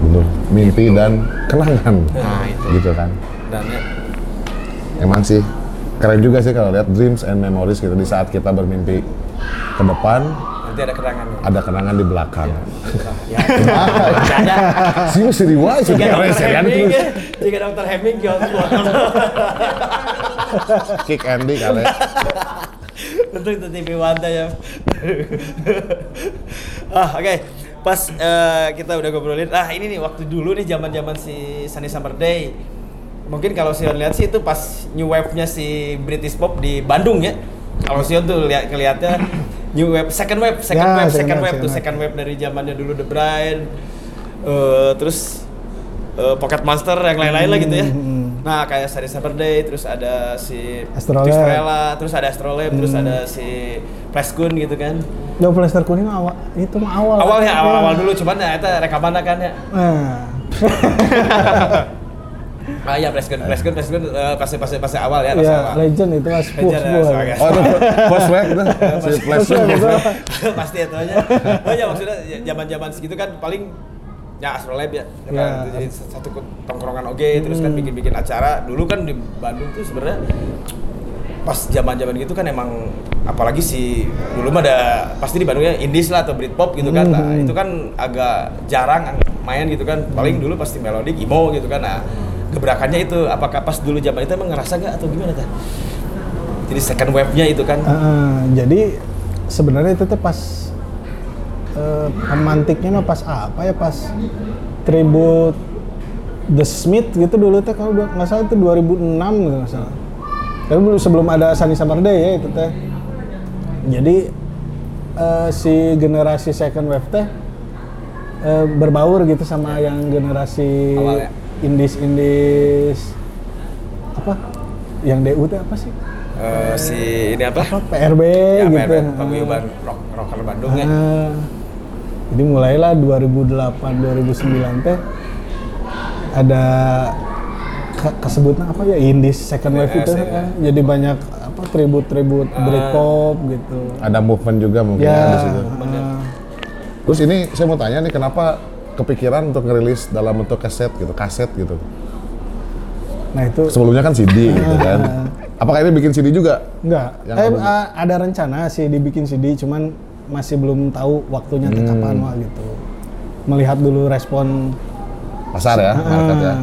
[SPEAKER 1] Betul. Mimpi dan kenangan.
[SPEAKER 3] Nah, itu.
[SPEAKER 1] Gitu kan.
[SPEAKER 4] Dan ya,
[SPEAKER 1] Emang sih keren juga sih kalau lihat Dreams and Memories gitu di saat kita bermimpi ke depan
[SPEAKER 4] nanti ada kenangan.
[SPEAKER 1] ada kenangan di belakang.
[SPEAKER 4] Ya, ada.
[SPEAKER 1] Sih mesti riwayat sih
[SPEAKER 4] Jika
[SPEAKER 1] keren
[SPEAKER 4] dokter Heming, ya. jika dokter Heming
[SPEAKER 1] Kick Andy kali.
[SPEAKER 4] Tentu itu TV Wanda ya. ah oke. Pas eh, kita udah ngobrolin, ah ini nih waktu dulu nih zaman zaman si Sunny Summer Day. Mungkin kalau Sion lihat sih itu pas new wave-nya si British Pop di Bandung ya. Kalau Sion tuh lihat ngelihatnya new wave, second wave, second
[SPEAKER 2] Ya,
[SPEAKER 4] wave,
[SPEAKER 2] second
[SPEAKER 4] second
[SPEAKER 2] wave,
[SPEAKER 4] wave tuh
[SPEAKER 2] second
[SPEAKER 4] wave dari zamannya dulu The Bride, eh, terus eh, Pocket Monster yang lain-lain lah gitu ya.
[SPEAKER 2] Hmm.
[SPEAKER 4] Nah kayak Sunny Summer Day, terus ada si
[SPEAKER 2] Astrolab.
[SPEAKER 4] Terus ada Astrolab, terus
[SPEAKER 2] Hmm.
[SPEAKER 4] ada si Flashgun gitu kan.
[SPEAKER 2] Yo Plaster kuning awal itu mah awal.
[SPEAKER 4] Awal ya, awal-awal dulu cuman ya itu rekaman kan ya.
[SPEAKER 2] Nah,
[SPEAKER 4] Ah iya Flashgun, Flashgun, Flashgun eh, pasti pasti pasti awal ya, pasti
[SPEAKER 2] ya
[SPEAKER 4] awal.
[SPEAKER 2] legend itu mas
[SPEAKER 4] Legend ya, sebagai-
[SPEAKER 1] Oh itu first wave itu si Flash
[SPEAKER 2] First wave,
[SPEAKER 1] itu.
[SPEAKER 4] pasti itu aja. Oh ya maksudnya zaman-zaman segitu kan paling ya Astrolab ya, kan
[SPEAKER 2] Ya.
[SPEAKER 4] itu jadi satu tongkrongan oke, terus kan
[SPEAKER 2] Hmm.
[SPEAKER 4] bikin-bikin acara. Dulu kan di Bandung tuh sebenarnya pas zaman-zaman gitu kan emang apalagi si dulu mah ada pasti di Bandungnya indies lah atau Britpop gitu kan. Nah,
[SPEAKER 2] Hmm.
[SPEAKER 4] itu kan agak jarang main gitu kan. Paling dulu pasti melodic emo gitu kan. Nah, gebrakannya itu apakah pas dulu zaman itu emang ngerasa nggak atau gimana tah? Jadi second wave-nya itu kan.
[SPEAKER 2] Heeh, jadi sebenarnya itu tuh pas eh, pemantiknya mah pas apa ya pas tribut The Smith gitu dulu teh kalau nggak salah itu 2006 gitu nggak salah. Tapi belum sebelum ada Sunny Summer Day ya itu teh. Jadi eh, si generasi second wave teh eh, berbaur gitu sama yang generasi
[SPEAKER 4] Awal ya?
[SPEAKER 2] indies indies apa yang DU teh apa sih?
[SPEAKER 4] Eh, si ini apa?
[SPEAKER 2] apa PRB
[SPEAKER 4] Ya,
[SPEAKER 2] gitu.
[SPEAKER 4] PRB, Paguyuban Rock Rocker Bandung ya.
[SPEAKER 2] Ah, jadi mulailah 2008 2009 teh ada ke- kesebutnya apa ya Indies second wave
[SPEAKER 4] Yes,
[SPEAKER 2] itu
[SPEAKER 4] ya.
[SPEAKER 2] eh, jadi banyak apa tribut-tribut
[SPEAKER 4] Ah.
[SPEAKER 2] Britpop gitu.
[SPEAKER 1] Ada movement juga mungkin
[SPEAKER 2] Ya,
[SPEAKER 1] ya, di situ.
[SPEAKER 2] ah,
[SPEAKER 1] Terus ini saya mau tanya nih kenapa kepikiran untuk ngerilis dalam bentuk kaset gitu, kaset gitu.
[SPEAKER 2] nah itu
[SPEAKER 1] Sebelumnya kan CD gitu kan. Apakah ini bikin CD juga?
[SPEAKER 2] enggak.
[SPEAKER 1] Yang
[SPEAKER 2] Eh, ah, ada rencana sih dibikin CD cuman masih belum tahu waktunya
[SPEAKER 1] Hmm.
[SPEAKER 2] kapan wah gitu. Melihat dulu respon
[SPEAKER 1] Pasar ya, market ya.
[SPEAKER 2] ah,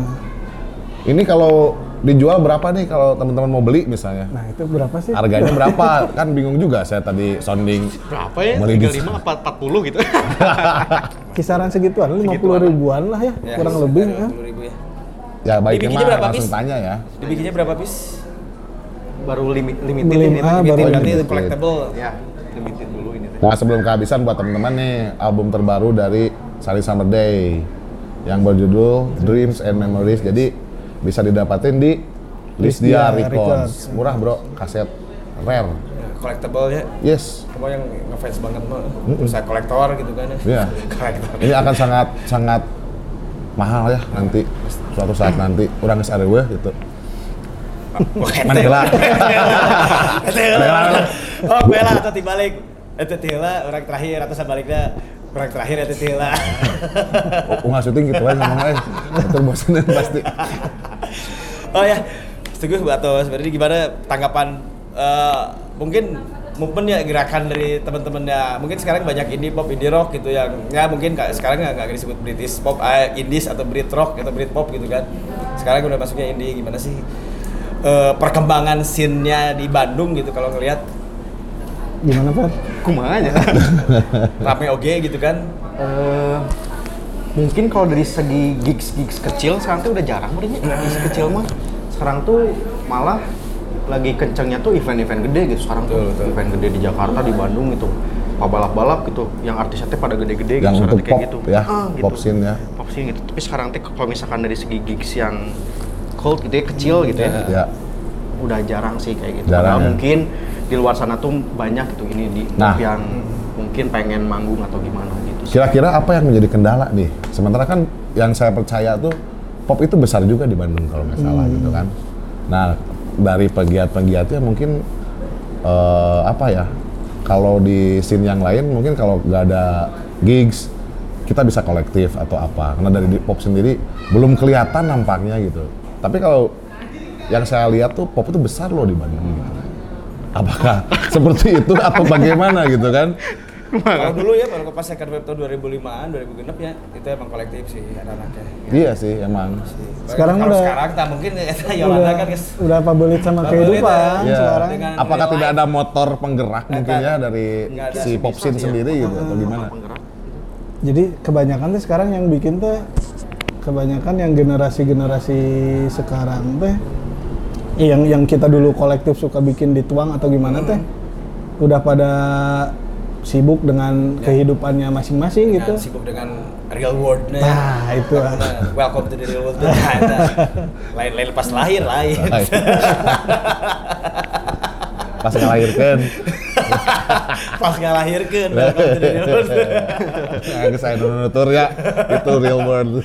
[SPEAKER 1] Ini kalau dijual berapa nih kalau teman-teman mau beli misalnya?
[SPEAKER 2] Nah, itu berapa sih?
[SPEAKER 1] Harganya berapa? kan bingung juga saya tadi sounding.
[SPEAKER 3] Berapa ya?
[SPEAKER 1] Beli di-
[SPEAKER 3] 35 apa 40 gitu.
[SPEAKER 2] Kisaran segituan, 50
[SPEAKER 3] Segituan lah.
[SPEAKER 2] ribuan lah ya,
[SPEAKER 4] Ya,
[SPEAKER 2] kurang lebih. ya.
[SPEAKER 4] 20.000 ya.
[SPEAKER 1] Ya baiknya
[SPEAKER 4] Dibikinnya
[SPEAKER 1] mah
[SPEAKER 4] berapa
[SPEAKER 1] langsung tanya ya.
[SPEAKER 4] Dibikinnya berapa piece?
[SPEAKER 3] Baru limit limited
[SPEAKER 2] Beli-
[SPEAKER 3] ini.
[SPEAKER 2] ah,
[SPEAKER 3] limited.
[SPEAKER 2] baru
[SPEAKER 4] Berarti
[SPEAKER 1] limited.
[SPEAKER 4] collectible.
[SPEAKER 3] Ya, limited dulu ini. teh.
[SPEAKER 1] Nah sebelum kehabisan buat teman-teman nih album terbaru dari Sally Summer Day yang berjudul Dreams and Memories. Jadi bisa didapatin di Lisdia Records. Murah bro, kaset rare.
[SPEAKER 4] Ya, collectible ya.
[SPEAKER 1] Yes.
[SPEAKER 4] Kamu yang ngefans banget mah. Usaha kolektor gitu kan ya.
[SPEAKER 1] Iya.
[SPEAKER 4] Kolektor.
[SPEAKER 1] Ini akan sangat sangat mahal ya nanti suatu saat nanti orang geus arewe gitu. Mana heula?
[SPEAKER 4] Tela. Oh, bela atau dibalik. Itu tela orang terakhir atau sebaliknya orang terakhir itu tela.
[SPEAKER 1] Oh, nggak syuting gitu aja ngomong aja. Betul bosanin pasti.
[SPEAKER 4] oh ya, setuju atau sebenarnya gimana tanggapan eh, mungkin movement ya gerakan dari teman-teman ya mungkin sekarang banyak indie pop indie rock gitu yang ya mungkin nggak sekarang nggak nggak disebut British pop eh, indies atau Brit rock atau Brit pop gitu kan sekarang udah masuknya indie gimana sih eh, perkembangan scene-nya di Bandung gitu kalau ngelihat
[SPEAKER 2] Gimana Fer?
[SPEAKER 3] Kumaha aja.
[SPEAKER 4] rame oge gitu kan
[SPEAKER 3] Eh, mungkin kalau dari segi gigs gigs kecil sekarang tuh udah jarang udah gigs kecil mah sekarang tuh malah lagi kencengnya tuh event-event gede gitu sekarang tuh
[SPEAKER 4] Betul,
[SPEAKER 3] event gede di Jakarta di Bandung gitu balap-balap gitu yang artisnya tuh pada gede-gede
[SPEAKER 1] Yang
[SPEAKER 3] gitu
[SPEAKER 1] untuk
[SPEAKER 3] sekarang kayak
[SPEAKER 1] pop
[SPEAKER 3] gitu
[SPEAKER 1] ya,
[SPEAKER 3] Ah, gitu.
[SPEAKER 1] pop scene ya.
[SPEAKER 3] pop scene gitu tapi sekarang tuh kalau misalkan dari segi gigs yang cult gitu ya kecil gitu ya
[SPEAKER 1] Ya.
[SPEAKER 3] udah jarang sih kayak gitu.
[SPEAKER 1] Jarang ya.
[SPEAKER 3] mungkin di luar sana tuh banyak gitu ini di
[SPEAKER 1] Nah.
[SPEAKER 3] yang mungkin pengen manggung atau gimana gitu.
[SPEAKER 1] Kira-kira apa yang menjadi kendala nih? Sementara kan yang saya percaya tuh pop itu besar juga di Bandung kalau nggak salah gitu kan. Nah dari pegiat-pegiatnya mungkin eh, apa ya? Kalau di scene yang lain mungkin kalau nggak ada gigs kita bisa kolektif atau apa. Karena dari di pop sendiri belum kelihatan nampaknya gitu. Tapi kalau yang saya lihat tuh pop itu besar loh di Bandung. Gitu. Apakah seperti itu atau bagaimana gitu kan?
[SPEAKER 4] kalau dulu ya kalau pas second wave tahun 2005an 2006 ya itu emang kolektif sih anak-anaknya
[SPEAKER 1] Iya sih emang.
[SPEAKER 2] Sekarang
[SPEAKER 4] kalau
[SPEAKER 2] udah-
[SPEAKER 4] sekarang tak mungkin ya Yolanda
[SPEAKER 2] udah,
[SPEAKER 4] kan guys
[SPEAKER 2] udah pabelit sama kehidupan
[SPEAKER 1] ya.
[SPEAKER 2] sekarang.
[SPEAKER 4] Dengan
[SPEAKER 1] Apakah tidak ada motor penggerak mungkin ya dari
[SPEAKER 4] Nggak
[SPEAKER 1] si pop scene sendiri gitu atau gimana?
[SPEAKER 2] Jadi kebanyakan tuh sekarang yang bikin tuh kebanyakan yang generasi-generasi sekarang teh yang yang kita dulu kolektif suka bikin dituang atau gimana teh udah pada sibuk dengan kehidupannya masing-masing gitu.
[SPEAKER 4] Sibuk dengan real world-nya.
[SPEAKER 2] Nah, itu. Ah.
[SPEAKER 4] Nah, welcome to the real world Nah, nah. lain lain pas lahir lain.
[SPEAKER 1] Pas ngelahirkan,
[SPEAKER 4] pas ngalahirkan welcome to the real world.
[SPEAKER 1] Nah, saya nutur ya, itu real world.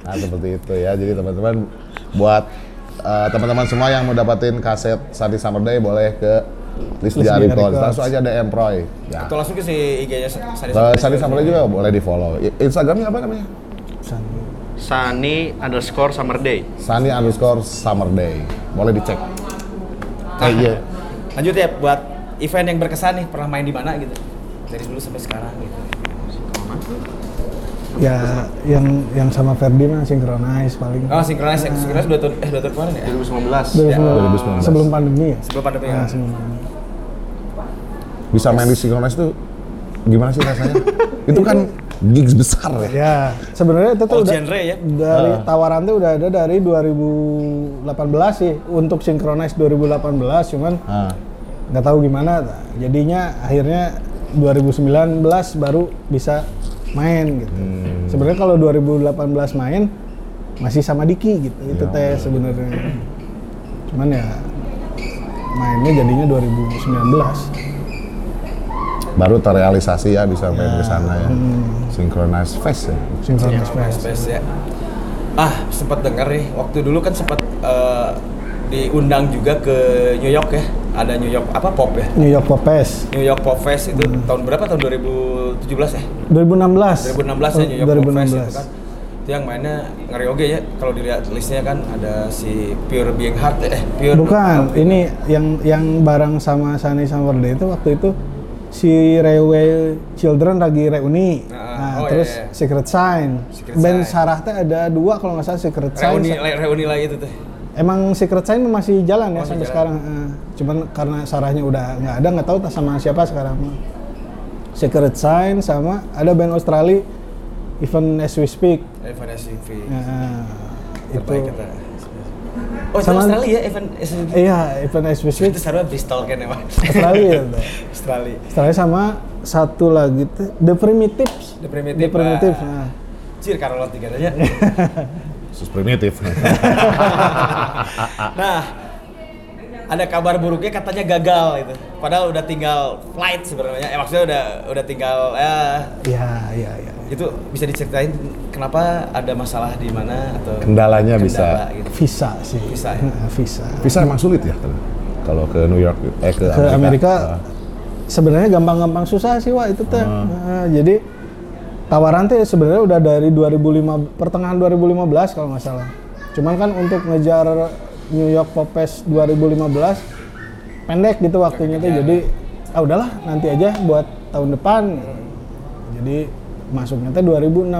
[SPEAKER 1] nah seperti itu ya, jadi teman-teman buat eh, teman-teman semua yang mau dapetin kaset Sadi Summer Day boleh ke List
[SPEAKER 2] List
[SPEAKER 1] Diary
[SPEAKER 2] Diary
[SPEAKER 1] Records, langsung aja DM Proy. Ya.
[SPEAKER 4] atau langsung ke si IG-nya
[SPEAKER 1] Summer Day juga boleh di follow. Instagramnya apa namanya?
[SPEAKER 3] Sunny underscore summer day.
[SPEAKER 1] Sunny underscore Summer Day. Boleh dicek. Eh, iya.
[SPEAKER 4] lanjut ya buat event yang berkesan nih pernah main di mana gitu dari dulu sampai sekarang gitu
[SPEAKER 2] Ya yang yang sama Ferdi mah synchronize paling.
[SPEAKER 4] oh sinkronis sinkronis dua tahun eh dua tahun kemarin ya
[SPEAKER 3] 2019.
[SPEAKER 2] 2019.
[SPEAKER 1] 2019.
[SPEAKER 2] Sebelum pandemi ya?
[SPEAKER 4] sebelum pandemi ya
[SPEAKER 2] sebelum pandemi.
[SPEAKER 1] Bisa main di Synchronize tuh gimana sih rasanya? itu kan gigs besar ya.
[SPEAKER 2] Ya, sebenarnya itu tuh
[SPEAKER 4] All
[SPEAKER 2] udah
[SPEAKER 4] genre ya?
[SPEAKER 2] dari tawaran tuh udah ada dari 2018 sih untuk synchronize 2018 cuman
[SPEAKER 1] Ah.
[SPEAKER 2] nggak tahu gimana jadinya akhirnya 2019 baru bisa main gitu.
[SPEAKER 1] Hmm.
[SPEAKER 2] Sebenarnya kalau 2018 main masih sama Diki gitu. Itu
[SPEAKER 1] Ya.
[SPEAKER 2] teh sebenarnya. Cuman ya mainnya jadinya 2019.
[SPEAKER 1] Baru terrealisasi ya bisa main di sana ya.
[SPEAKER 2] Hmm.
[SPEAKER 1] Synchronize Fest ya.
[SPEAKER 2] Synchronize Fest.
[SPEAKER 4] Space ya. Ah, sempat dengar nih. Waktu dulu kan sempat eh, diundang juga ke New York ya. Ada New York apa pop ya?
[SPEAKER 2] New York Pop Fest
[SPEAKER 4] New York Pop Fest itu
[SPEAKER 2] Hmm.
[SPEAKER 4] tahun berapa? Tahun 2017 ya?
[SPEAKER 2] 2016.
[SPEAKER 4] 2016 ya New York Pop Fest itu
[SPEAKER 2] 2016.
[SPEAKER 4] kan. Itu yang mainnya ngeri oge ya. Kalau dilihat listnya kan ada si Pure Being Heart eh Pure
[SPEAKER 2] Bukan, ini yang yang bareng sama Sunny Summer Day itu waktu itu si Railway Children lagi reuni.
[SPEAKER 4] Nah,
[SPEAKER 2] Nah,
[SPEAKER 4] oh
[SPEAKER 2] terus
[SPEAKER 4] iya, iya.
[SPEAKER 2] Secret Sign.
[SPEAKER 4] Secret
[SPEAKER 2] Band. Sarah teh ada dua kalau nggak salah Secret Sign.
[SPEAKER 4] reuni reuni lagi itu teh.
[SPEAKER 2] Emang Secret Sign masih jalan ya
[SPEAKER 4] Masih
[SPEAKER 2] sampai
[SPEAKER 4] jalan.
[SPEAKER 2] sekarang. eh. cuman karena Sarahnya udah nggak ada, nggak tahu sama siapa sekarang. Secret Sign sama ada band Australia Even As We Speak.
[SPEAKER 4] Evan SUV.
[SPEAKER 2] Nah, itu.
[SPEAKER 4] Terbaik kita. Oh, itu
[SPEAKER 2] Sama-
[SPEAKER 4] Australia ya Evan SUV.
[SPEAKER 2] Iya, Even As We Speak
[SPEAKER 4] Itu sebenarnya Bristol kan emang.
[SPEAKER 2] Australia. tuh.
[SPEAKER 4] Australia.
[SPEAKER 2] Setelahnya sama satu lagi tuh The Primitives.
[SPEAKER 4] The Primitive.
[SPEAKER 2] The Primitive.
[SPEAKER 4] ah.
[SPEAKER 2] Nah.
[SPEAKER 4] Cir Karolot tiga aja.
[SPEAKER 1] Sus primitif.
[SPEAKER 4] Nah, ada kabar buruknya katanya gagal itu. Padahal udah tinggal flight sebenarnya. Eh maksudnya udah udah tinggal
[SPEAKER 2] Ya, ya, ya.
[SPEAKER 4] itu bisa diceritain kenapa ada masalah di mana atau
[SPEAKER 1] Kendalanya bisa.
[SPEAKER 4] kendala gitu.
[SPEAKER 2] Visa sih.
[SPEAKER 4] Visa ya?
[SPEAKER 2] Nah, visa.
[SPEAKER 1] Visa emang sulit ya kalau ke New York eh ke,
[SPEAKER 2] Ke Amerika
[SPEAKER 1] Ah.
[SPEAKER 2] sebenarnya gampang-gampang susah sih, Wak, itu teh.
[SPEAKER 1] Ah.
[SPEAKER 2] Nah, jadi tawaran teh sebenarnya udah dari 2005 pertengahan 2015 kalau nggak salah. Cuman kan untuk ngejar New York Pop Fest 2015 pendek gitu waktunya tuh. Jadi ah udahlah nanti aja buat tahun depan. Jadi masuknya teh 2016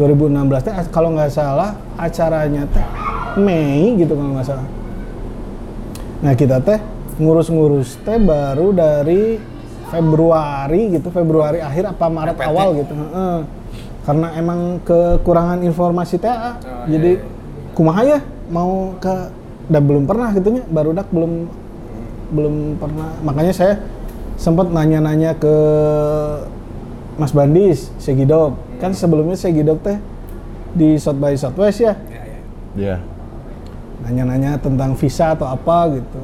[SPEAKER 2] 2016 teh kalau nggak salah acaranya teh Mei gitu kalau nggak salah. Nah kita teh ngurus-ngurus teh baru dari Februari gitu Februari akhir apa Maret awal
[SPEAKER 4] ya?
[SPEAKER 2] gitu Heeh. karena emang kekurangan informasi teh ah. jadi kumaha ya mau ke dan belum pernah gitunya baru dak belum belum pernah makanya saya sempat nanya-nanya ke Mas Bandis Segidok kan sebelumnya Segidok teh di South by Southwest ya
[SPEAKER 1] Iya.
[SPEAKER 2] nanya-nanya tentang visa atau apa gitu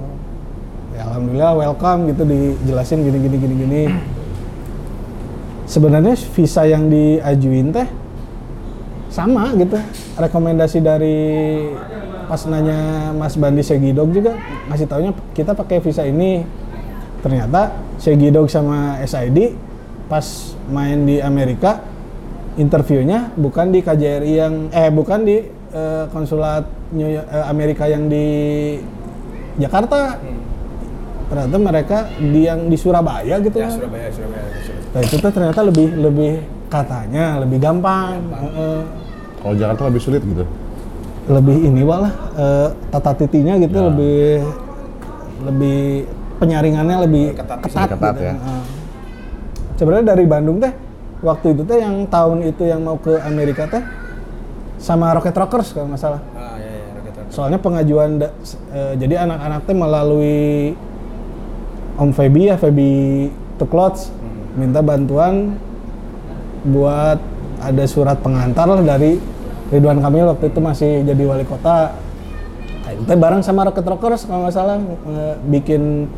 [SPEAKER 2] ya alhamdulillah welcome gitu dijelasin gini gini gini gini. Sebenarnya visa yang diajuin teh sama gitu. Rekomendasi dari pas nanya Mas Bandi Segidog juga ngasih taunya kita pakai visa ini. Ternyata Segidog sama SID pas main di Amerika interviewnya bukan di KJRI yang eh bukan di eh, konsulat New York- eh, Amerika yang di Jakarta ternyata mereka di yang di Surabaya gitu
[SPEAKER 4] Ya
[SPEAKER 2] kan.
[SPEAKER 4] Surabaya, Surabaya. Surabaya.
[SPEAKER 2] Nah itu tuh ternyata lebih lebih katanya lebih gampang, Heeh.
[SPEAKER 1] Kalau Jakarta lebih sulit gitu.
[SPEAKER 2] lebih ini walah eh, tata titinya gitu
[SPEAKER 1] Ya.
[SPEAKER 2] lebih lebih penyaringannya lebih
[SPEAKER 4] Ketat,
[SPEAKER 2] ketat,
[SPEAKER 1] ketat
[SPEAKER 2] gitu.
[SPEAKER 1] ya.
[SPEAKER 2] Heeh. Sebenarnya dari Bandung teh waktu itu teh yang tahun itu yang mau ke Amerika teh sama Rocket Rockers kalau nggak salah.
[SPEAKER 4] Ah ya ya Rocket Rocket.
[SPEAKER 2] Soalnya pengajuan da- eh, jadi anak-anak teh melalui Om Feby ya Feby Tuklots minta bantuan buat ada surat pengantar lah dari Ridwan Kamil waktu itu masih jadi wali kota. Nah, itu teh bareng sama Rocket Rockers kalau nggak salah bikin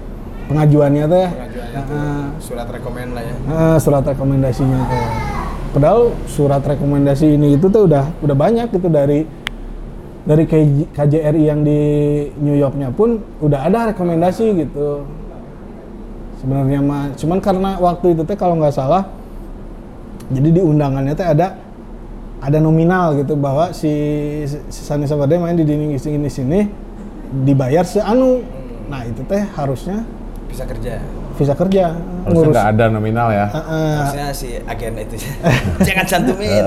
[SPEAKER 2] pengajuannya teh.
[SPEAKER 4] Pengajuannya tuh
[SPEAKER 2] Nah,
[SPEAKER 4] surat rekomen lah ya.
[SPEAKER 2] Nah, surat rekomendasinya tuh. Padahal surat rekomendasi ini itu tuh udah udah banyak gitu dari dari KJ KJRI yang di New Yorknya pun udah ada rekomendasi gitu. Sebenarnya mah cuman karena waktu itu teh kalau nggak salah jadi di undangannya teh ada ada nominal gitu bahwa si, si Sani Sabade main di dinding sini di sini dibayar seanu. Nah, itu teh harusnya
[SPEAKER 4] Bisa kerja.
[SPEAKER 2] visa kerja
[SPEAKER 1] Harusnya nggak ada nominal ya.
[SPEAKER 2] Heeh.
[SPEAKER 4] Harusnya si agen itu. jangan cantumin.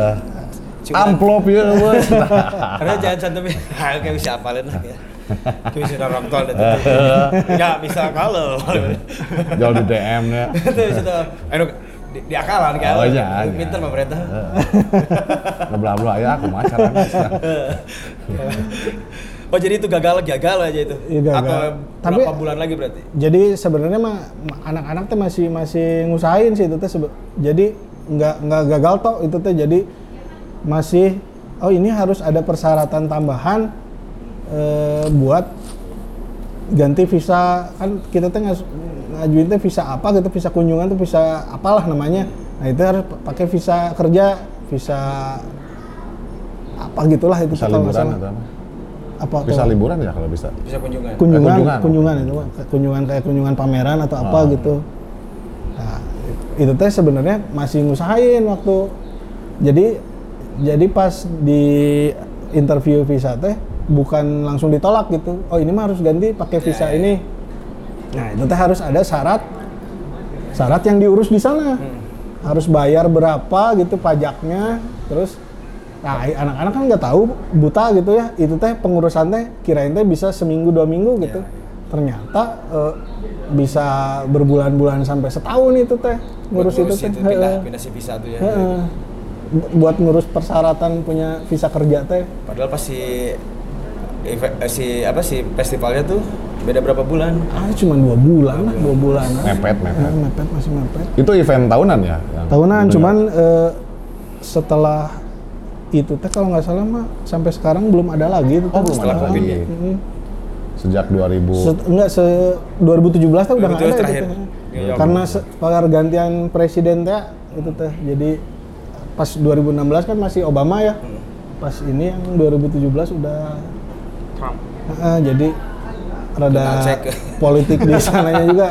[SPEAKER 4] Cuma-
[SPEAKER 1] Amplop ya bos.
[SPEAKER 4] Karena jangan cantumin. Kayak bisa apalin lah ya. Kayak bisa orang tol itu. Enggak bisa kalau.
[SPEAKER 1] Jauh di DM ya.
[SPEAKER 4] Itu tuh. Ayo di, di akalan kan.
[SPEAKER 1] Oh, iya, iya.
[SPEAKER 4] Pinter pemerintah.
[SPEAKER 1] Ngeblah-blah ya aku macaran.
[SPEAKER 4] Oh jadi itu gagal gagal aja itu.
[SPEAKER 2] Iya, gagal.
[SPEAKER 4] Atau
[SPEAKER 2] Tapi-
[SPEAKER 4] berapa bulan lagi berarti?
[SPEAKER 2] jadi sebenarnya mah ma- anak-anak teh masih masih ngusahain sih itu teh jadi nggak nggak gagal toh itu teh jadi masih oh ini harus ada persyaratan tambahan eh, buat ganti visa kan kita teh ngajuin teh visa apa gitu visa kunjungan tuh visa apalah namanya nah itu harus pa- pakai visa kerja visa apa gitulah itu nggak
[SPEAKER 1] liburan atau apa?
[SPEAKER 2] apa
[SPEAKER 1] Bisa
[SPEAKER 2] tuh?
[SPEAKER 1] liburan ya kalau bisa.
[SPEAKER 4] Bisa kunjungan.
[SPEAKER 2] kunjungan,
[SPEAKER 1] Eh, kunjungan.
[SPEAKER 2] kunjungan, itu kunjungan kayak kunjungan pameran atau apa
[SPEAKER 1] Oh.
[SPEAKER 2] gitu. Nah, itu teh sebenarnya masih ngusahain waktu jadi jadi pas di interview visa teh bukan langsung ditolak gitu. Oh, ini mah harus ganti pakai visa
[SPEAKER 4] Ya, ya.
[SPEAKER 2] ini. Nah, itu teh harus ada syarat syarat yang diurus di sana. Harus bayar berapa gitu pajaknya, terus Nah, anak-anak kan nggak tahu buta gitu ya. Itu teh pengurusan teh kirain teh bisa seminggu dua minggu gitu. Ternyata eh, bisa berbulan-bulan sampai setahun itu teh ngurus,
[SPEAKER 4] Ngurus
[SPEAKER 2] itu teh.
[SPEAKER 4] pindah, pindah si visa tuh ya.
[SPEAKER 2] Bu- Buat ngurus persyaratan punya visa kerja teh.
[SPEAKER 4] Padahal pas si eh, si apa si festivalnya tuh beda berapa bulan?
[SPEAKER 2] Ah, cuma dua bulan lah, dua bulan.
[SPEAKER 1] Mepet, mepet.
[SPEAKER 2] mepet masih mepet.
[SPEAKER 1] Itu event tahunan ya? yang
[SPEAKER 2] Tahunan, cuman eh, setelah itu teh kalau nggak salah mah sampai sekarang belum ada lagi itu.
[SPEAKER 1] Oh, belum
[SPEAKER 4] ada
[SPEAKER 1] lagi.
[SPEAKER 2] Mm-mm.
[SPEAKER 1] sejak 2000.
[SPEAKER 2] Se- enggak se 2017 teh udah nggak
[SPEAKER 4] 2017
[SPEAKER 2] ada itu
[SPEAKER 4] terakhir.
[SPEAKER 2] teh.
[SPEAKER 4] Iya,
[SPEAKER 2] Karena se- pergantian presiden teh itu teh. Jadi pas 2016 kan masih Obama ya. Pas ini yang 2017 udah
[SPEAKER 3] Trump.
[SPEAKER 2] Heeh, jadi rada politik di sananya juga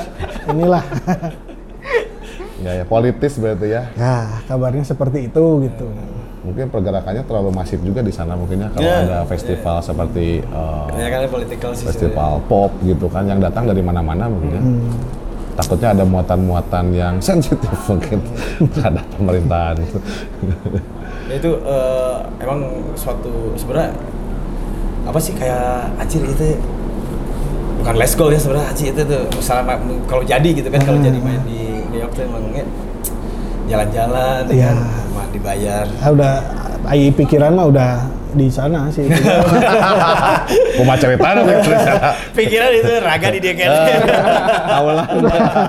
[SPEAKER 2] inilah.
[SPEAKER 1] Ya, ya politis berarti ya.
[SPEAKER 2] ya, kabarnya seperti itu gitu.
[SPEAKER 1] mungkin pergerakannya terlalu masif juga di sana mungkinnya kalau
[SPEAKER 4] Iya,
[SPEAKER 1] ada festival seperti uh,
[SPEAKER 4] Ya kan political sih.
[SPEAKER 1] festival pop gitu kan yang datang dari mana-mana mungkin ya. Takutnya ada muatan-muatan yang sensitif mungkin terhadap pemerintahan itu.
[SPEAKER 4] Ya itu eh, emang suatu sebenarnya apa sih kayak acir itu bukan let's go ya sebenarnya acir itu tuh misalnya kalau jadi gitu kan kalau jadi main di New York tuh emangnya jalan-jalan ya kan mah dibayar
[SPEAKER 2] Ah, udah ai pikiran mah udah di sana sih.
[SPEAKER 1] Cerita nih tulisannya.
[SPEAKER 4] pikiran itu raga di dia kan
[SPEAKER 1] Awalan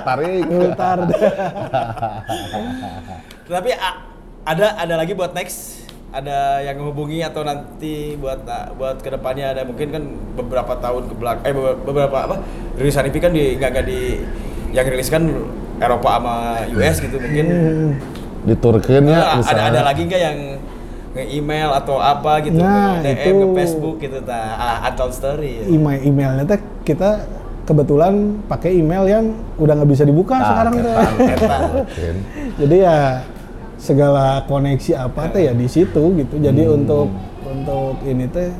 [SPEAKER 1] tarik.
[SPEAKER 2] Mutar.
[SPEAKER 4] tapi a- ada ada lagi buat next ada yang menghubungi atau nanti buat nah, buat ke depannya ada mungkin kan beberapa tahun ke belakang eh beberapa, apa rilisan IP kan di nggak di yang rilis kan Eropa sama US gitu mungkin.
[SPEAKER 1] Diturkeun ya
[SPEAKER 4] Nah, ada ada lagi nggak yang nge-email atau apa gitu?
[SPEAKER 2] Nah,
[SPEAKER 4] DM
[SPEAKER 2] itu-
[SPEAKER 4] ke Facebook gitu ta ah, untold story. Ya.
[SPEAKER 2] Email emailnya teh kita kebetulan pakai email yang udah nggak bisa dibuka
[SPEAKER 1] Nah,
[SPEAKER 2] sekarang
[SPEAKER 1] mungkin.
[SPEAKER 2] Jadi ya segala koneksi apa teh ya di situ gitu. Jadi
[SPEAKER 1] Hmm.
[SPEAKER 2] untuk untuk ini teh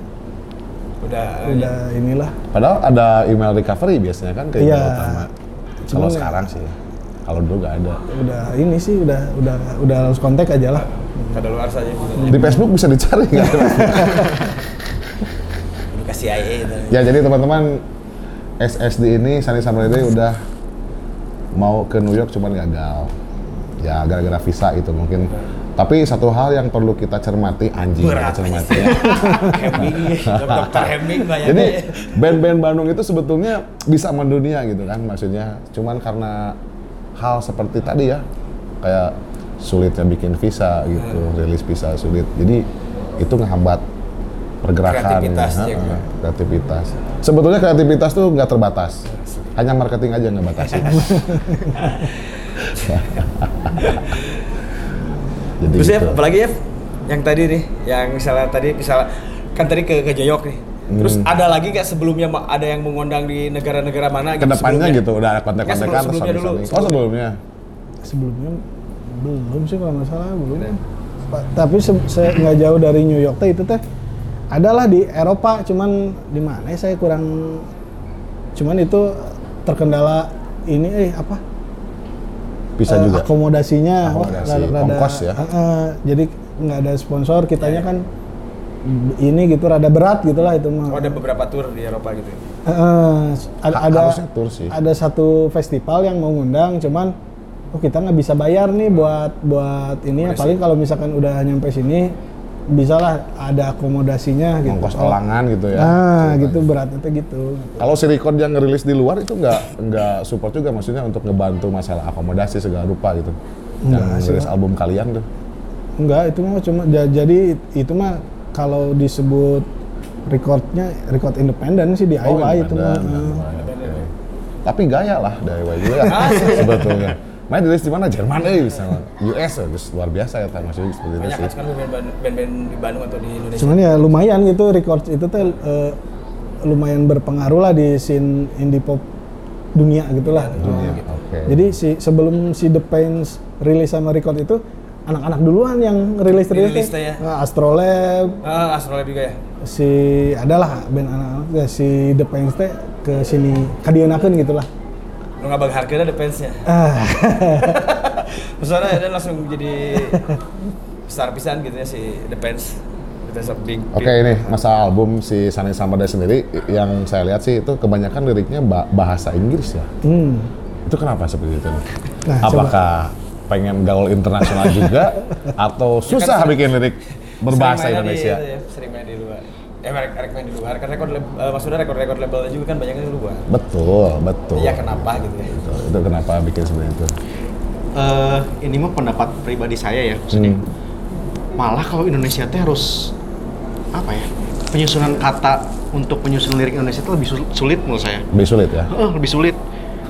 [SPEAKER 4] udah
[SPEAKER 2] udah inilah.
[SPEAKER 1] Padahal ada email recovery biasanya kan ke email
[SPEAKER 2] Iya.
[SPEAKER 1] utama. Kalau
[SPEAKER 2] ya-
[SPEAKER 1] sekarang sih. Kalau dulu nggak ada.
[SPEAKER 2] Udah ini sih udah udah udah harus kontak aja lah.
[SPEAKER 4] kada luar saja gitu.
[SPEAKER 1] Di Facebook bisa dicari nggak?
[SPEAKER 4] Dikasih IA itu.
[SPEAKER 1] ya jadi teman-teman SSD ini Sani Samarede udah mau ke New York cuman gagal. Ya gara-gara visa itu mungkin. Tapi satu hal yang perlu kita cermati anjing kita cermati ya.
[SPEAKER 4] Dokter
[SPEAKER 1] Jadi band-band Bandung itu sebetulnya bisa mendunia gitu kan maksudnya. Cuman karena hal seperti tadi ya kayak sulitnya bikin visa gitu, rilis visa sulit. Jadi itu ngehambat pergerakan
[SPEAKER 4] Kreativitasnya
[SPEAKER 1] ya, kreativitas. Sebetulnya kreativitas tuh nggak terbatas. Hanya marketing aja nggak batasi. Jadi
[SPEAKER 4] Terus ya,
[SPEAKER 1] gitu.
[SPEAKER 4] apalagi ya yang tadi nih, yang misalnya tadi misalnya kan tadi ke ke Jayok nih. Terus
[SPEAKER 1] Hmm.
[SPEAKER 4] ada lagi nggak sebelumnya ada yang mengundang di negara-negara mana?
[SPEAKER 1] ke depannya
[SPEAKER 4] sebelumnya?
[SPEAKER 1] gitu udah ada
[SPEAKER 4] Ya,
[SPEAKER 1] kontak-kontakan
[SPEAKER 4] sebelum- sebelumnya dulu.
[SPEAKER 1] Sony-Sony. Oh sebelumnya.
[SPEAKER 2] Sebelumnya belum sih kalau nggak salah belum. Pa- Tapi se- se- nggak jauh dari New York teh itu teh adalah di Eropa cuman di mana ya saya kurang cuman itu terkendala ini eh apa
[SPEAKER 1] Bisa
[SPEAKER 2] eh,
[SPEAKER 1] juga.
[SPEAKER 2] akomodasinya wah,
[SPEAKER 1] Akomodasi, ongkos ya.
[SPEAKER 2] eh, eh, jadi nggak ada sponsor kitanya kan ini gitu rada berat gitulah itu mah
[SPEAKER 4] Oh, ada beberapa tour di Eropa gitu. ya?
[SPEAKER 2] Eh, eh, ada
[SPEAKER 1] Ha-
[SPEAKER 2] ada
[SPEAKER 1] tour sih.
[SPEAKER 2] ada satu festival yang mau ngundang cuman oh kita nggak bisa bayar nih buat buat ini ya paling kalau misalkan udah nyampe sini bisalah ada akomodasinya gitu
[SPEAKER 1] Ongkos
[SPEAKER 2] Oh,
[SPEAKER 1] elangan gitu ya.
[SPEAKER 2] nah gitu beratnya gitu
[SPEAKER 1] Kalau si record yang ngerilis di luar itu nggak nggak support juga maksudnya untuk ngebantu masalah akomodasi segala rupa gitu.
[SPEAKER 2] Nggak
[SPEAKER 1] yang ngerilis album kalian tuh.
[SPEAKER 2] enggak itu mah cuma ja- jadi itu mah kalau disebut recordnya record independen sih di IY itu mah.
[SPEAKER 1] Oke. Tapi gaya lah dari IY juga sebetulnya. Main dirilis di mana? Jerman eh misalnya. US ya, terus luar biasa ya kan maksudnya seperti itu
[SPEAKER 4] Banyak
[SPEAKER 1] sih.
[SPEAKER 4] kan sekarang band-band di Bandung atau di Indonesia.
[SPEAKER 2] cuman ya lumayan gitu record itu teh eh, lumayan berpengaruh lah di scene indie pop dunia gitulah
[SPEAKER 1] Dunia, Oke.
[SPEAKER 2] Jadi si sebelum si The Pains rilis sama record itu anak-anak duluan yang rilis rilis
[SPEAKER 4] ya?
[SPEAKER 2] Nah, Astrolab
[SPEAKER 4] Ah, Astrolab juga ya.
[SPEAKER 2] si adalah band anak-anak ya, si The Pains teh ke sini kadienakeun gitulah.
[SPEAKER 4] Lu nggak bagi harganya ada fansnya.
[SPEAKER 2] Ah.
[SPEAKER 4] Maksudnya dia langsung jadi besar pisan gitu ya si The Pants.
[SPEAKER 1] Oke ini masa album si Sani Sampada sendiri yang saya lihat sih itu kebanyakan liriknya ba- bahasa Inggris ya.
[SPEAKER 2] Hmm.
[SPEAKER 1] Itu kenapa seperti itu?
[SPEAKER 2] Nah,
[SPEAKER 1] Apakah pengen gaul internasional juga atau susah bikin lirik berbahasa Indonesia?
[SPEAKER 4] Di, ya, sering main di luar. Eh, mereka main di luar. Kan rekor, lab- eh, maksudnya rekor-rekor labelnya juga kan banyak di luar.
[SPEAKER 1] Betul, betul.
[SPEAKER 4] Iya kenapa gitu ya?
[SPEAKER 1] Itu, itu kenapa bikin seperti itu?
[SPEAKER 3] Eh, ini mah pendapat pribadi saya ya maksudnya.
[SPEAKER 1] Hmm.
[SPEAKER 3] Malah kalau Indonesia teh harus apa ya? Penyusunan kata untuk penyusunan lirik Indonesia itu lebih sul- sulit menurut saya.
[SPEAKER 1] Lebih sulit ya?
[SPEAKER 3] Heeh, lebih sulit.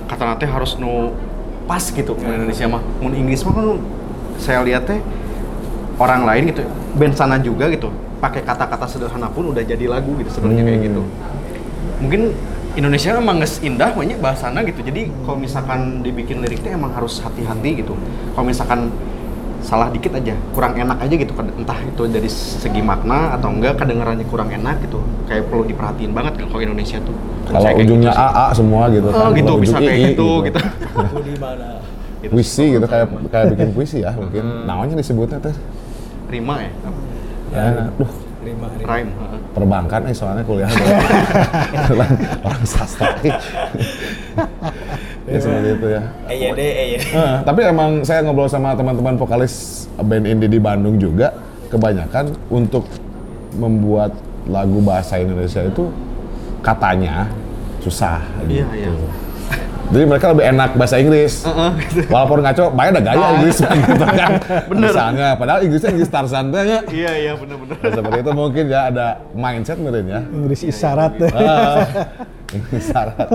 [SPEAKER 3] Kata nanti harus nu pas gitu ke Indonesia mah. Mun Inggris mah kan saya lihat teh orang lain gitu, band sana juga gitu, pakai kata-kata sederhana pun udah jadi lagu gitu sebenarnya kayak
[SPEAKER 1] Hmm.
[SPEAKER 3] gitu. Mungkin Indonesia emang nges indah banyak bahasana gitu. Jadi kalau misalkan dibikin liriknya emang harus hati-hati gitu. Kalau misalkan salah dikit aja kurang enak aja gitu kan entah itu dari segi makna atau enggak kedengarannya kurang enak gitu kayak perlu diperhatiin banget kalau Indonesia tuh
[SPEAKER 1] Kalau
[SPEAKER 3] Saya kayak
[SPEAKER 1] ujungnya
[SPEAKER 3] gitu.
[SPEAKER 1] AA semua gitu
[SPEAKER 3] oh
[SPEAKER 1] kan.
[SPEAKER 3] gitu
[SPEAKER 1] Kalau
[SPEAKER 3] bisa kayak gitu gitu,
[SPEAKER 4] Aku di mana?
[SPEAKER 3] Gitu.
[SPEAKER 1] Puisi gitu kayak kayak bikin puisi ya mungkin. Namanya disebutnya teh.
[SPEAKER 3] rima ya
[SPEAKER 1] Ya, duh,
[SPEAKER 4] Terima, terima.
[SPEAKER 3] rhyme heeh.
[SPEAKER 1] perbankan nih soalnya kuliah orang sastra ya seperti itu ya
[SPEAKER 4] EYD, EYD.
[SPEAKER 1] Eh, tapi emang saya ngobrol sama teman-teman vokalis band indie di Bandung juga kebanyakan untuk membuat lagu bahasa Indonesia itu katanya susah
[SPEAKER 3] Iya,
[SPEAKER 1] gitu.
[SPEAKER 3] iya.
[SPEAKER 1] Jadi mereka lebih enak bahasa Inggris. Walaupun ngaco, banyak ada gaya Inggris gitu kan.
[SPEAKER 3] Bener.
[SPEAKER 1] Misalnya, padahal Inggrisnya Inggris Tarzan ya.
[SPEAKER 3] iya iya bener-bener
[SPEAKER 1] Nah, seperti itu mungkin ya ada mindset mungkin ya.
[SPEAKER 2] Inggris isyarat deh.
[SPEAKER 1] Ah, Inggris syarat.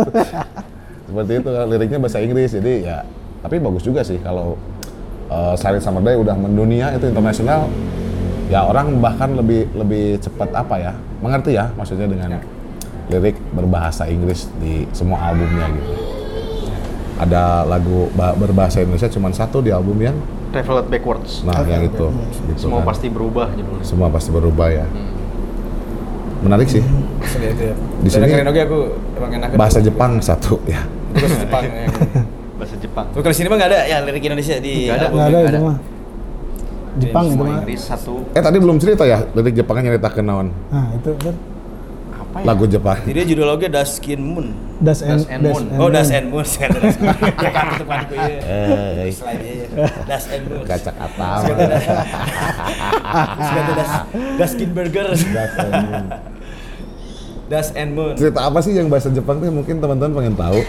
[SPEAKER 1] Seperti itu liriknya bahasa Inggris jadi ya tapi bagus juga sih kalau uh, Sarit Summerday udah mendunia itu internasional ya orang bahkan lebih lebih cepat apa ya mengerti ya maksudnya dengan lirik berbahasa Inggris di semua albumnya gitu. Ada lagu ba- berbahasa Indonesia cuma satu di album yang
[SPEAKER 3] Traveled Backwards
[SPEAKER 1] nah yang itu gitu
[SPEAKER 3] semua
[SPEAKER 1] kan.
[SPEAKER 3] pasti berubah judulnya
[SPEAKER 1] semua pasti berubah ya. Menarik sih.
[SPEAKER 4] Itu ya.
[SPEAKER 1] Di sini
[SPEAKER 4] keren oke aku emang enak.
[SPEAKER 1] Bahasa Jepang satu ya.
[SPEAKER 4] Itu bahasa Jepang. ya.
[SPEAKER 3] bahasa Jepang
[SPEAKER 4] Tuh kalau sini mah nggak ada ya lirik Indonesia di
[SPEAKER 3] Nggak ada.
[SPEAKER 4] album.
[SPEAKER 2] Nggak ada
[SPEAKER 3] ada.
[SPEAKER 2] mah. Jepang itu
[SPEAKER 3] semua
[SPEAKER 2] mah.
[SPEAKER 3] Inggris satu
[SPEAKER 1] Eh tadi belum cerita ya lirik Jepangnya nyerita ke naon
[SPEAKER 2] Nah itu kan
[SPEAKER 3] apa ya
[SPEAKER 1] lagu Jepang.
[SPEAKER 4] Jadi judul lagu Daskin Moon.
[SPEAKER 2] Das and,
[SPEAKER 3] Das and Moon.
[SPEAKER 4] Oh, Das and Moon. Saya ada Das Moon. Ya kan itu ya.
[SPEAKER 1] Eh,
[SPEAKER 4] Slide ya. Das and Moon.
[SPEAKER 1] kacak atal.
[SPEAKER 4] Sekarang Das Daskin Burger. Das and Moon.
[SPEAKER 1] Cerita apa sih yang bahasa Jepang tuh mungkin teman-teman pengen tahu.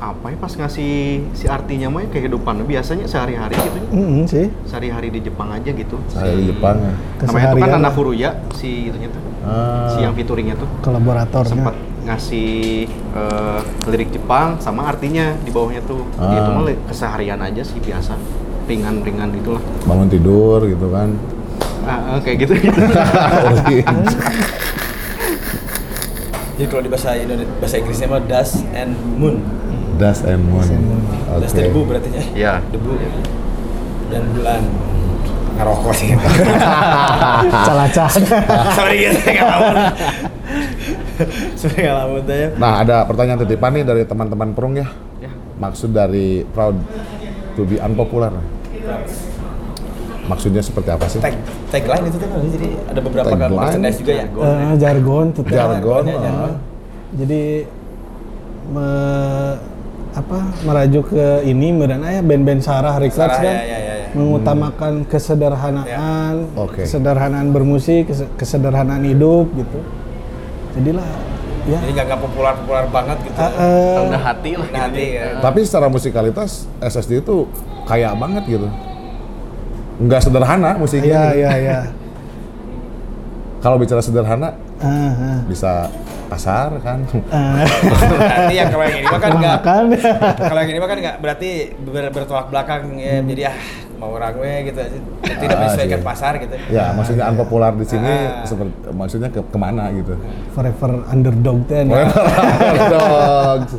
[SPEAKER 3] Apa ya pas ngasih si artinya mah ya kehidupan biasanya sehari-hari gitu ya.
[SPEAKER 2] Mm, sih
[SPEAKER 3] sehari-hari di Jepang aja gitu
[SPEAKER 1] Saya di Jepang ya.
[SPEAKER 3] namanya tuh kan
[SPEAKER 2] lah.
[SPEAKER 3] Furuya si itunya tuh
[SPEAKER 1] Ah.
[SPEAKER 3] si yang featuringnya tuh
[SPEAKER 2] kolaboratornya.
[SPEAKER 3] sempat ngasih eh, lirik Jepang sama artinya di bawahnya tuh
[SPEAKER 1] Ah.
[SPEAKER 3] itu mah keseharian aja sih biasa ringan-ringan gitulah
[SPEAKER 1] Bangun tidur gitu kan.
[SPEAKER 3] ah, eh, kayak gitu gitu
[SPEAKER 4] Jadi kalau di bahasa Indonesia bahasa Inggrisnya mah Das and Moon.
[SPEAKER 1] Das and Moon. Oke.
[SPEAKER 4] Das itu debu berarti ya.
[SPEAKER 3] ya
[SPEAKER 4] Debu dan bulan. Ngerokok sih.
[SPEAKER 2] Calacak.
[SPEAKER 4] Sorry gitu nggak lamun. Sorry nggak teh ya.
[SPEAKER 1] Nah ada pertanyaan titipan nih dari teman-teman perung ya.
[SPEAKER 3] ya
[SPEAKER 1] Maksud dari proud to be unpopular. Maksudnya seperti apa sih?
[SPEAKER 4] Tag tagline itu tuh jadi ada beberapa kan merchandise juga ya.
[SPEAKER 2] Eh, jargon tuh teh.
[SPEAKER 1] Jargon.
[SPEAKER 4] Jargonnya,
[SPEAKER 1] ah.
[SPEAKER 4] jargon.
[SPEAKER 2] Jadi me- apa merajuk ke ini meureun aya band-band Sarah Records
[SPEAKER 4] Sarah,
[SPEAKER 2] kan
[SPEAKER 4] ya, ya, ya, ya.
[SPEAKER 2] mengutamakan kesederhanaan,
[SPEAKER 1] Oke.
[SPEAKER 2] kesederhanaan bermusik, kese- kesederhanaan hidup gitu. Jadilah ya
[SPEAKER 4] Jadi nggak nggak populer populer banget gitu.
[SPEAKER 3] rendah hati lah
[SPEAKER 4] Rendah hati, ya.
[SPEAKER 1] Tapi secara musikalitas SSD itu kaya banget gitu. Nggak sederhana musiknya.
[SPEAKER 2] ya
[SPEAKER 1] gitu.
[SPEAKER 2] ya ya.
[SPEAKER 1] Kalau bicara sederhana
[SPEAKER 2] Ah, ah.
[SPEAKER 1] bisa pasar kan.
[SPEAKER 2] Ah,
[SPEAKER 4] Berarti yang kalau yang ini mah kan nggak
[SPEAKER 2] makan.
[SPEAKER 4] kalau yang ini mah kan nggak berarti ber, bertolak belakang ya jadi ah mau orang we gitu tidak
[SPEAKER 1] Ah,
[SPEAKER 4] menyesuaikan
[SPEAKER 1] iya.
[SPEAKER 4] pasar gitu
[SPEAKER 1] Ya, maksudnya unpopular di sini
[SPEAKER 4] Ah.
[SPEAKER 1] seperti maksudnya ke ke mana gitu.
[SPEAKER 2] Forever underdog teh. nah.
[SPEAKER 1] Dogs.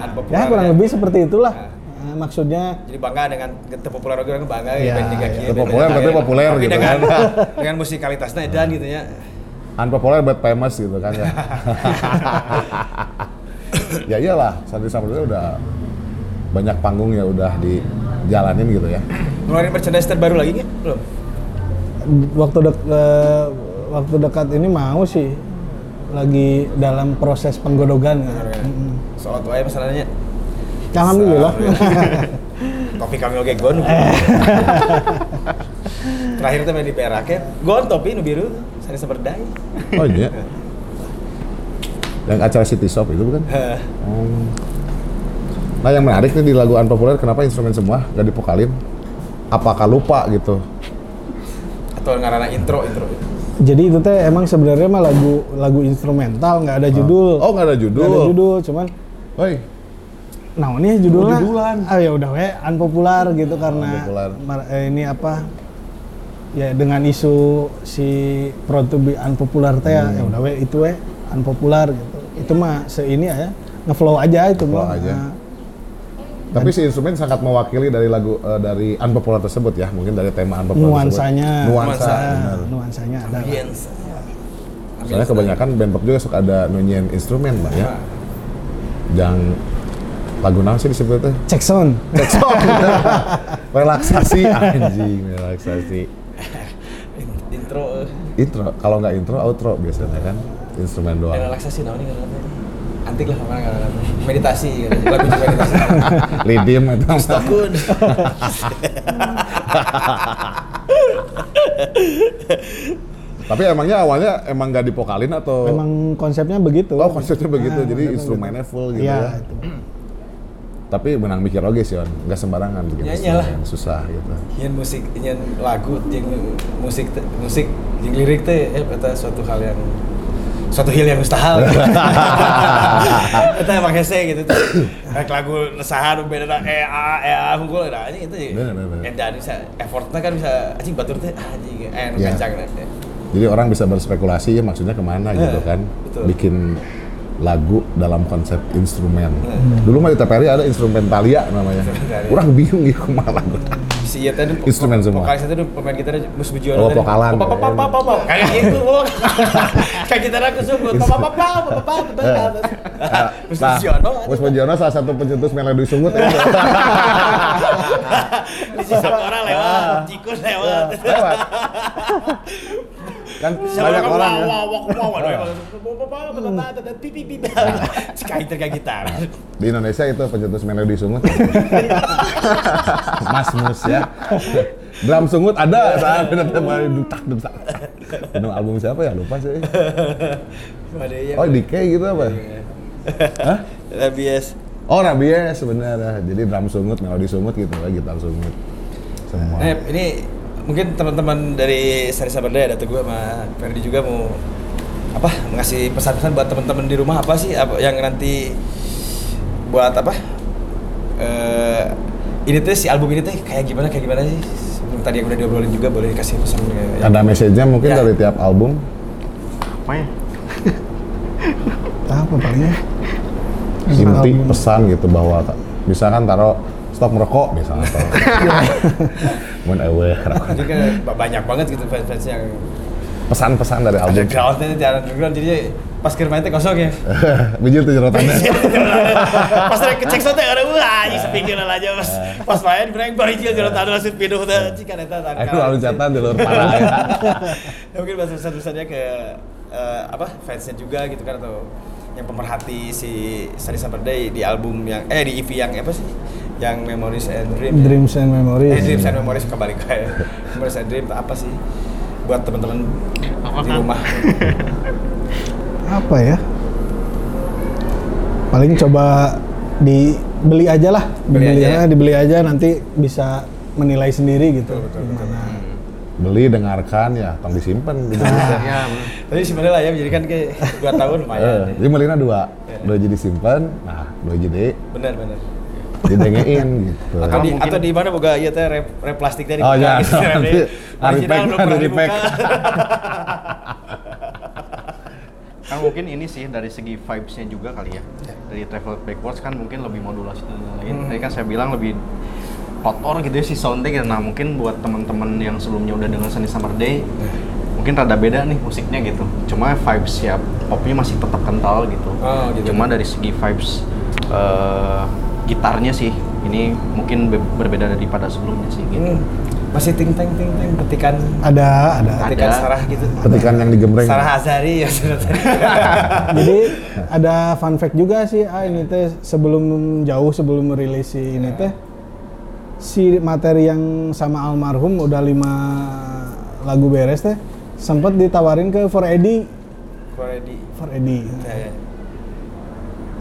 [SPEAKER 4] Unpopular
[SPEAKER 2] Ya kurang
[SPEAKER 4] ya.
[SPEAKER 2] lebih seperti itulah. Eh, maksudnya
[SPEAKER 4] jadi bangga dengan terpopuler orang bangga
[SPEAKER 2] Ya,
[SPEAKER 4] ya,
[SPEAKER 2] ya.
[SPEAKER 1] Terpopuler tapi populer gitu
[SPEAKER 4] dengan,
[SPEAKER 1] kan.
[SPEAKER 4] dengan musikalitasnya dan gitu ya
[SPEAKER 1] Unpopular but famous gitu kan ya. ya iyalah, Sandi Samudera udah banyak panggung ya udah dijalanin gitu ya.
[SPEAKER 4] ngeluarin merchandise terbaru lagi nggak belum
[SPEAKER 2] waktu dek eh, waktu dekat ini mau sih lagi dalam proses penggodogan. Mm.
[SPEAKER 4] soal tuh aja masalahnya
[SPEAKER 2] Alhamdulillah.
[SPEAKER 4] topi kami oke gon terakhir tuh main di perak ya gon topi nu biru saya seberdai
[SPEAKER 1] Oh iya. Yang acara City Shop itu bukan? Oh. Nah yang menarik nih di lagu Unpopular kenapa instrumen semua gak dipokalin? Apakah lupa gitu?
[SPEAKER 4] atau ngarana intro intro
[SPEAKER 2] Jadi itu teh emang sebenarnya mah lagu lagu instrumental nggak ada judul.
[SPEAKER 1] Oh nggak ada
[SPEAKER 2] Nggak
[SPEAKER 1] judul.
[SPEAKER 2] ada judul, cuman
[SPEAKER 1] Woi,
[SPEAKER 2] nah ini judulnya.
[SPEAKER 1] Oh, judulan.
[SPEAKER 2] Ah ya udah we unpopular gitu karena
[SPEAKER 1] Unpopular.
[SPEAKER 2] mar- eh, ini apa? Ya dengan isu si proud to be unpopular teh ya,
[SPEAKER 1] Hmm.
[SPEAKER 2] ya udah we itu we unpopular gitu. Itu mah seini ya ngeflow aja itu
[SPEAKER 1] Ngeflow
[SPEAKER 2] mah.
[SPEAKER 1] aja.
[SPEAKER 2] Nah,
[SPEAKER 1] Tapi si instrumen sangat mewakili dari lagu eh, dari unpopular tersebut ya, mungkin dari tema unpopular
[SPEAKER 2] Nuansanya.
[SPEAKER 1] tersebut. Nuansa.
[SPEAKER 4] Nuansa.
[SPEAKER 1] benar.
[SPEAKER 2] nuansanya ada.
[SPEAKER 4] Ambience.
[SPEAKER 1] Soalnya kebanyakan band pop juga suka ada nunyian instrumen lah ya. Yang lagu naon sih disebutnya?
[SPEAKER 2] Cek sound.
[SPEAKER 1] relaksasi anjing, relaksasi.
[SPEAKER 4] In- Intro.
[SPEAKER 1] Intro, kalau nggak intro, outro biasanya kan instrumen doang.
[SPEAKER 4] relaksasi namanya kan antik lah ke mana kan meditasi kan lagu juga meditasi
[SPEAKER 1] Lidim itu.
[SPEAKER 4] Stokun
[SPEAKER 1] Tapi emangnya awalnya emang nggak dipokalin atau?
[SPEAKER 2] Memang konsepnya begitu.
[SPEAKER 1] Oh konsepnya begitu,
[SPEAKER 2] Ah,
[SPEAKER 1] jadi
[SPEAKER 2] konsepnya
[SPEAKER 1] instrumennya full gitu
[SPEAKER 2] Iya,
[SPEAKER 1] ya.
[SPEAKER 2] itu.
[SPEAKER 1] Tapi menang mikir oke sih, nggak sembarangan bikin
[SPEAKER 4] Nyanyi lah.
[SPEAKER 1] instrumen, susah gitu.
[SPEAKER 4] yang musik yang lagu yang musik teh- musik yang lirik teh eh eta suatu hal yang suatu hal yang mustahil eta emang hese gitu tuh Rek lagu resahan beda da e a e a unggul nah ini itu
[SPEAKER 1] bener.
[SPEAKER 4] edan bisa effortnya kan bisa anjing batur teh ah, anjing eh nu
[SPEAKER 1] Ya.
[SPEAKER 4] kencang nah.
[SPEAKER 1] Jadi orang bisa berspekulasi ya maksudnya ke mana gitu
[SPEAKER 4] Eh,
[SPEAKER 1] kan. Bikin lagu dalam konsep instrumen.
[SPEAKER 4] Hmm.
[SPEAKER 1] Dulu mah di TPRI ada instrumentalia namanya.
[SPEAKER 4] Instrumentalia.
[SPEAKER 1] Orang bingung gitu ke mana lagu.
[SPEAKER 4] si iya tadi
[SPEAKER 1] Instrumen semua.
[SPEAKER 4] vokalis itu pemain gitar mus bujuan
[SPEAKER 1] Oh, vokalan.
[SPEAKER 4] kayak gitu kayak gitar aku papa mus bujuan
[SPEAKER 1] Mus Mujiono salah satu pencetus melodi sungut ya.
[SPEAKER 4] di sisa orang lewat jikus lewat
[SPEAKER 1] Lewat. Kan banyak orang ya.
[SPEAKER 4] pipi sekali kayak gitar
[SPEAKER 1] Di Indonesia itu pencetus melodi sungut. Mas Mus ya. Drum sungut ada saat baru dutak dutak. Itu album siapa ya lupa sih.
[SPEAKER 4] ya
[SPEAKER 1] Oh DK gitu apa? Hah?
[SPEAKER 4] Rabies
[SPEAKER 1] Oh Rabies sebenarnya. Jadi drum sungut, melodi sungut gitu lah, gitar sungut. Semua.
[SPEAKER 4] Nah, ini mungkin teman-teman dari Sari Saberde ada teguh sama Ferdi juga mau apa ngasih pesan-pesan buat teman-teman di rumah apa sih apa yang nanti buat apa eh ini tuh si album ini tuh kayak gimana kayak gimana sih Sebelum tadi yang udah diobrolin juga boleh dikasih pesan ya.
[SPEAKER 1] Ada message-nya mungkin
[SPEAKER 4] Ya.
[SPEAKER 1] dari tiap album.
[SPEAKER 3] Apa ya?
[SPEAKER 2] Apa palingnya?
[SPEAKER 1] inti pesan gitu bahwa misalkan taruh stop merokok misalnya atau mun eueuh rokok.
[SPEAKER 4] jadi kan banyak banget gitu fans-fans yang
[SPEAKER 1] pesan-pesan dari album
[SPEAKER 4] underground itu di underground jadi pas kir main teh kosong ya.
[SPEAKER 1] Bijil tuh jerotannya
[SPEAKER 4] pas rek kecek sote ada wah anjing sepikir aja pas pas main breng bari jil jero tanu langsung pindah teh cikan eta
[SPEAKER 1] aku lalu catatan di luar parah ya.
[SPEAKER 4] Ya mungkin bahasa pesan-pesannya ke eh, apa fansnya juga gitu kan atau yang pemerhati si Sari Summer Day di album yang eh di EP yang apa sih yang Memories and Dreams ya?
[SPEAKER 2] Dreams and Memories.
[SPEAKER 4] eh, Dreams and Memories kembali ke Memories and Dreams apa sih buat teman-teman di rumah
[SPEAKER 2] Apa ya? Paling coba dibeli aja lah,
[SPEAKER 4] Beli
[SPEAKER 2] dibeli
[SPEAKER 4] aja.
[SPEAKER 2] aja, dibeli aja nanti bisa menilai sendiri gitu.
[SPEAKER 4] Betul, betul, betul.
[SPEAKER 1] beli dengarkan ya tong disimpan gitu
[SPEAKER 3] Ya,
[SPEAKER 4] Tapi sebenarnya lah ya menjadikan kayak dua tahun
[SPEAKER 1] Eh,
[SPEAKER 4] lumayan.
[SPEAKER 1] jadi melina dua dua jadi simpan nah dua jadi
[SPEAKER 4] Benar benar.
[SPEAKER 1] Didengein gitu
[SPEAKER 4] Atau di atau di mana boga ieu teh rep, rep plastik tadi.
[SPEAKER 1] Oh, ya,
[SPEAKER 4] gitu,
[SPEAKER 1] pack
[SPEAKER 4] belum
[SPEAKER 1] kan,
[SPEAKER 4] pernah
[SPEAKER 1] dari pack.
[SPEAKER 3] kan mungkin ini sih dari segi vibes-nya juga kali ya. Dari travel backwards kan mungkin lebih modulasi dan lain-lain. Tadi kan saya bilang lebih kotor gitu ya si soundnya gitu. Nah mungkin buat teman-teman yang sebelumnya udah dengar Sunny Summer Day, mungkin rada beda nih musiknya gitu. Cuma vibes ya popnya masih tetap kental gitu.
[SPEAKER 4] Oh, gitu.
[SPEAKER 3] Cuma dari segi vibes eh, gitarnya sih ini mungkin be- berbeda daripada sebelumnya sih gitu.
[SPEAKER 4] Hmm. Masih ting teng ting teng petikan
[SPEAKER 2] Ada, ada.
[SPEAKER 4] petikan
[SPEAKER 3] Ada.
[SPEAKER 4] sarah gitu.
[SPEAKER 1] petikan yang digembreng
[SPEAKER 4] Sarah Azari ya sudah tadi.
[SPEAKER 2] Jadi ada fun fact juga sih, ah ini teh sebelum jauh sebelum rilis si ini teh si materi yang sama almarhum udah lima lagu beres teh sempat ditawarin ke For Eddie,
[SPEAKER 4] Ready.
[SPEAKER 2] For Eddie.
[SPEAKER 4] Ya, ya.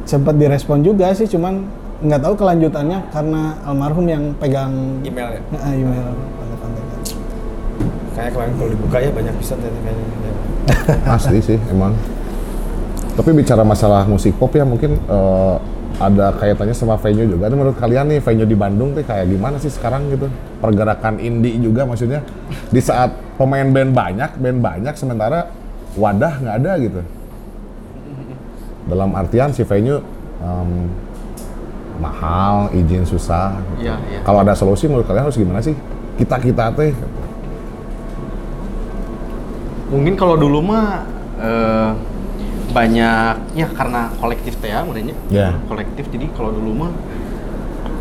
[SPEAKER 2] Sempat direspon juga sih, cuman nggak tahu kelanjutannya karena almarhum yang pegang
[SPEAKER 4] Email ya.
[SPEAKER 2] Nah, email.
[SPEAKER 4] Kayak kemarin kalau dibuka ya banyak bisa kayaknya.
[SPEAKER 1] asli sih emang tapi bicara masalah musik pop ya mungkin eh, ada kaitannya sama venue juga. Ini menurut kalian nih venue di Bandung tuh kayak gimana sih sekarang gitu? Pergerakan indie juga maksudnya di saat pemain band banyak, band banyak sementara wadah nggak ada gitu. Dalam artian si venue em, mahal, izin susah.
[SPEAKER 3] Iya, iya.
[SPEAKER 1] Kalau ada solusi menurut kalian harus gimana sih? Kita kita teh
[SPEAKER 3] Mungkin kalau dulu mah eh, banyak ya karena kolektif teh ya modelnya.
[SPEAKER 1] Ya.
[SPEAKER 3] Kolektif jadi kalau dulu mah